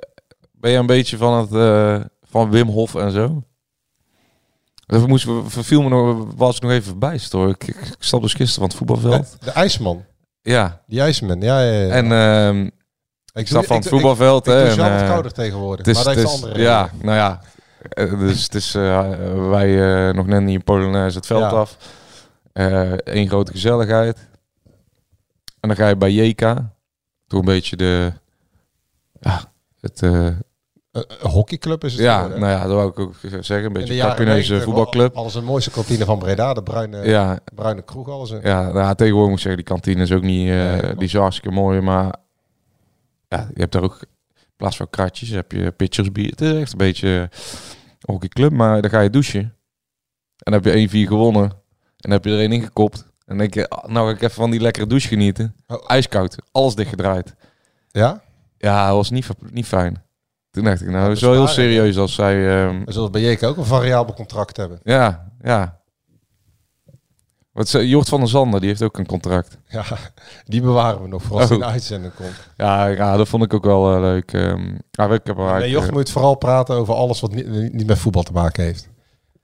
Ben je een beetje van het van Wim Hof en zo? Dat moest, verviel me nog, was ik nog even verbijst hoor. Ik, ik, ik dus gisteren van het voetbalveld. De, de IJsman. Ja. Die IJsman, ja, ja, ja. En ehm ik stap van het voetbalveld. Hè, zelf wat eh, kouder tegenwoordig. het is, maar dat het is- andere ja, nou ja. dus het is, eh, wij eh, nog net niet in Polonaise het veld Ja. af. Eén grote gezelligheid. En dan ga je bij JK. Toen een beetje de... Ja, het... eh, Een, hockeyclub is het ja, geworden, nou ja, dat wou ik ook zeggen. Een beetje 90 voetbalclub. Alles een mooiste kantine van Breda, de bruine, Ja. bruine kroeg. Alles een. Ja, nou, tegenwoordig moet ik zeggen, die kantine is ook niet... eh, Nee, die is hartstikke mooi, maar... Ja, je hebt daar ook... In plaats van kratjes heb je pitchers bier. Het is echt een beetje hockeyclub, maar dan ga je douchen. En dan heb je 1-4 gewonnen. En dan heb je er één ingekopt. En dan denk je, ah, nou ga ik even van die lekkere douche genieten. Oh. Ijskoud, alles dichtgedraaid. Ja? Ja, dat was niet, niet fijn. Toen dacht ik, nou, het is wel heel serieus als zij... ehm, We zullen bij JK ook een variabel contract hebben. ja, ja. Wat ze- Jort van der Zanden, die heeft ook een contract. Ja, die bewaren we nog voor als Oh. in de uitzending komt. Ja, ja, dat vond ik ook wel eh, leuk. ehm. ja, ik heb Nee, Jocht eh, moet vooral praten over alles wat niet, niet met voetbal te maken heeft.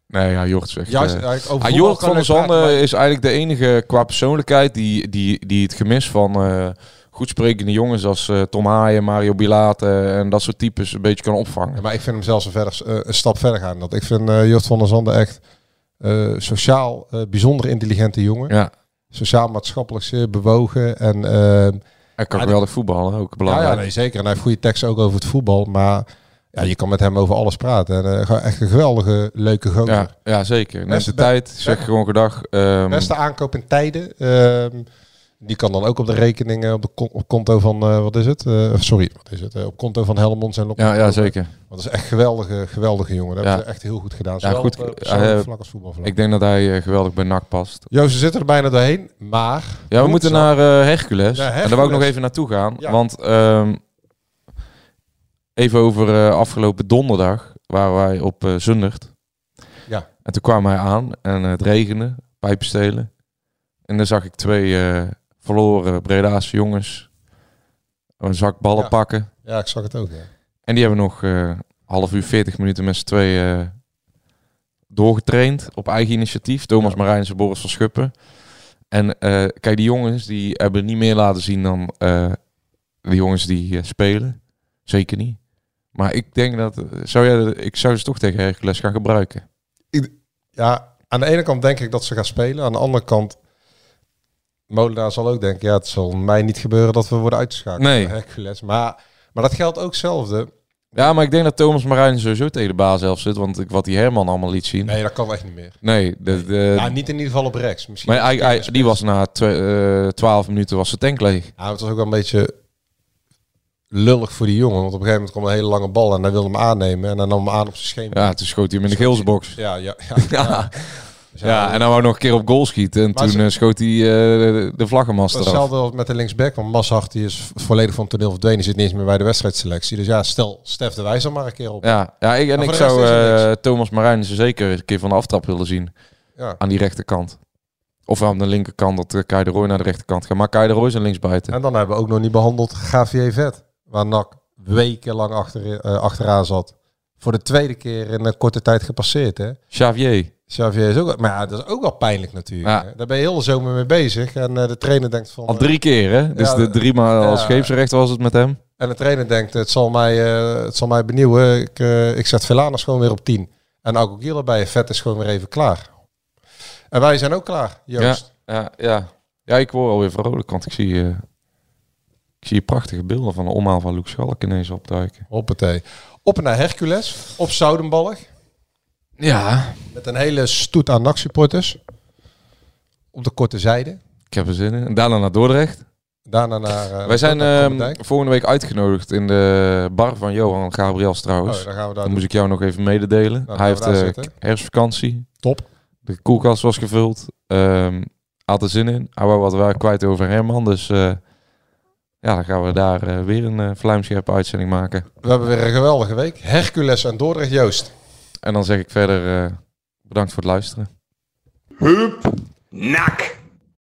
Nee, ja, Jort echt... Juist, eh, eigenlijk over ah, Jort van der maar- is eigenlijk de enige qua persoonlijkheid die, die, die het gemis van eh goed sprekende jongens als eh, Tom Haaien, Mario Bilate en dat soort types een beetje kan opvangen. Ja, maar ik vind hem zelfs een, verder, eh, een stap verder gaan. Dat ik vind eh Jort van der Zanden echt sociaal bijzonder intelligente jongen. Ja, Sociaal maatschappelijk zeer bewogen. En, hij kan geweldig voetballen, ook belangrijk. ja, nee, zeker. En hij heeft goede teksten ook over het voetbal. Maar ja, je kan met hem over alles praten. En, echt een geweldige, leuke gozer. ja, ja, zeker. Neem de tijd, zeg gewoon gedag. ehm, Beste aankoop in tijden. Ehm, die kan dan ook op de rekening, op de op konto van, eh, wat is het? Eh, sorry, wat is het? Eh, op konto van Helmonds en Lok. ja, ja, zeker. Want dat is echt geweldige, geweldige jongen. Dat Ja. hebben ze echt heel goed gedaan. Ja, Zowel goed, op, vlak als voetbalvlak. Ik denk dat hij geweldig bij NAC past. Joost, we zitten er bijna doorheen, maar... Ja, we moeten naar Hercules. Ja, En daar wou ik nog Hercules. even naartoe gaan. Ja. Want ehm, even over afgelopen donderdag waren wij op Zundert. Ja. En toen kwamen wij aan en het regende, pijpen stelen. En dan zag ik twee verloren Bredaanse jongens een zak ballen Ja. pakken. Ja, ik zag het ook, ja. En die hebben nog eh half uur, 40 minuten met z'n tweeën eh, doorgetraind op eigen initiatief. Thomas Ja. Marijns en Boris van Schuppen. En eh, kijk, die jongens die hebben niet meer laten zien dan de jongens die spelen. Zeker niet. Maar ik denk dat, zou jij, ik zou ze toch tegen Hercules gaan gebruiken. Ja, aan de ene kant denk ik dat ze gaan spelen. Aan de andere kant... Molenaar zal ook denken, ja, het zal mij niet gebeuren dat we worden uitgeschakeld. Nee. Hercules. Maar, maar dat geldt ook hetzelfde. Ja, maar ik denk dat Thomas Marijns sowieso tegen de baas zelf zit. Want ik, wat die Herman allemaal liet zien. Nee, dat kan echt niet meer. Nee, de, de, ja, niet in ieder geval op rechts. Misschien maar hij, hij- die was na eh, 12 minuten was de tank leeg. Ja, het was ook wel een beetje lullig voor die jongen. Want op een gegeven moment kwam een hele lange bal en hij wilde hem aannemen. En dan nam hem aan op zijn scheen. Ja, toen schoot hij hem in de geelsbox. Ja, ja, ja. Ja. Dus Ja, en dan wou nog een keer op goal schieten. En Maar toen ze- eh, schoot hij eh, de, vlaggenmast eraf. Hetzelfde als met de linksback, want Mazhart die is volledig van het toneel verdwenen. Die zit niet eens meer bij de wedstrijdselectie. Dus ja, stel Stef de Wijzer maar een keer op. Ja, ja ik, en ik zou is niks. Thomas Marijn zeker een keer van de aftrap willen zien. Ja. Aan die rechterkant. Of aan de linkerkant, dat uh, Kai de Roy naar de rechterkant gaat. Maar Kai de Roy zijn linksbuiten. En dan hebben we ook nog niet behandeld Gavier Vet. Waar NAC wekenlang achter, achteraan zat. Voor de tweede keer in een korte tijd gepasseerd. Hè? Xavier. Xavier is ook, maar ja, dat is ook wel pijnlijk natuurlijk. Ja. Daar ben je heel de zomer mee bezig. En eh, de trainer denkt van... Al drie keer, hè? Dus Ja, de drie maal als scheepsrechter was het met hem. En de trainer denkt, het zal mij, eh, het zal mij benieuwen. Ik, eh, ik zet Velanas gewoon weer op 10. En Agogiel erbij. Vet is gewoon weer even klaar. En wij zijn ook klaar, Joost. Ja, ja, ja. ik word alweer vrolijk, want ik zie, eh, ik zie prachtige beelden van de omhaal van Luc Schalk ineens opduiken. Hoppatee. Op naar Hercules. Op Zoudenballig. Ja. Met een hele stoet aan NAC-supporters. Op de korte zijde. Ik heb er zin in. En daarna naar Dordrecht. Daarna naar... eh, Wij zijn ehm, volgende week uitgenodigd in de bar van Johan Gabriels trouwens. Oh, dan gaan we daar moest ik jou nog even mededelen. Nou, Hij heeft eh, herfstvakantie. Top. De koelkast was gevuld. Ehm had er zin in. Hij wou wat wij kwijt over Herman. Dus eh, ja, dan gaan we daar weer een uh, vlijmscherpe uitzending maken. We hebben weer een geweldige week. Hercules en Dordrecht, Joost. En dan zeg ik verder eh, bedankt voor het luisteren. Hup, nak.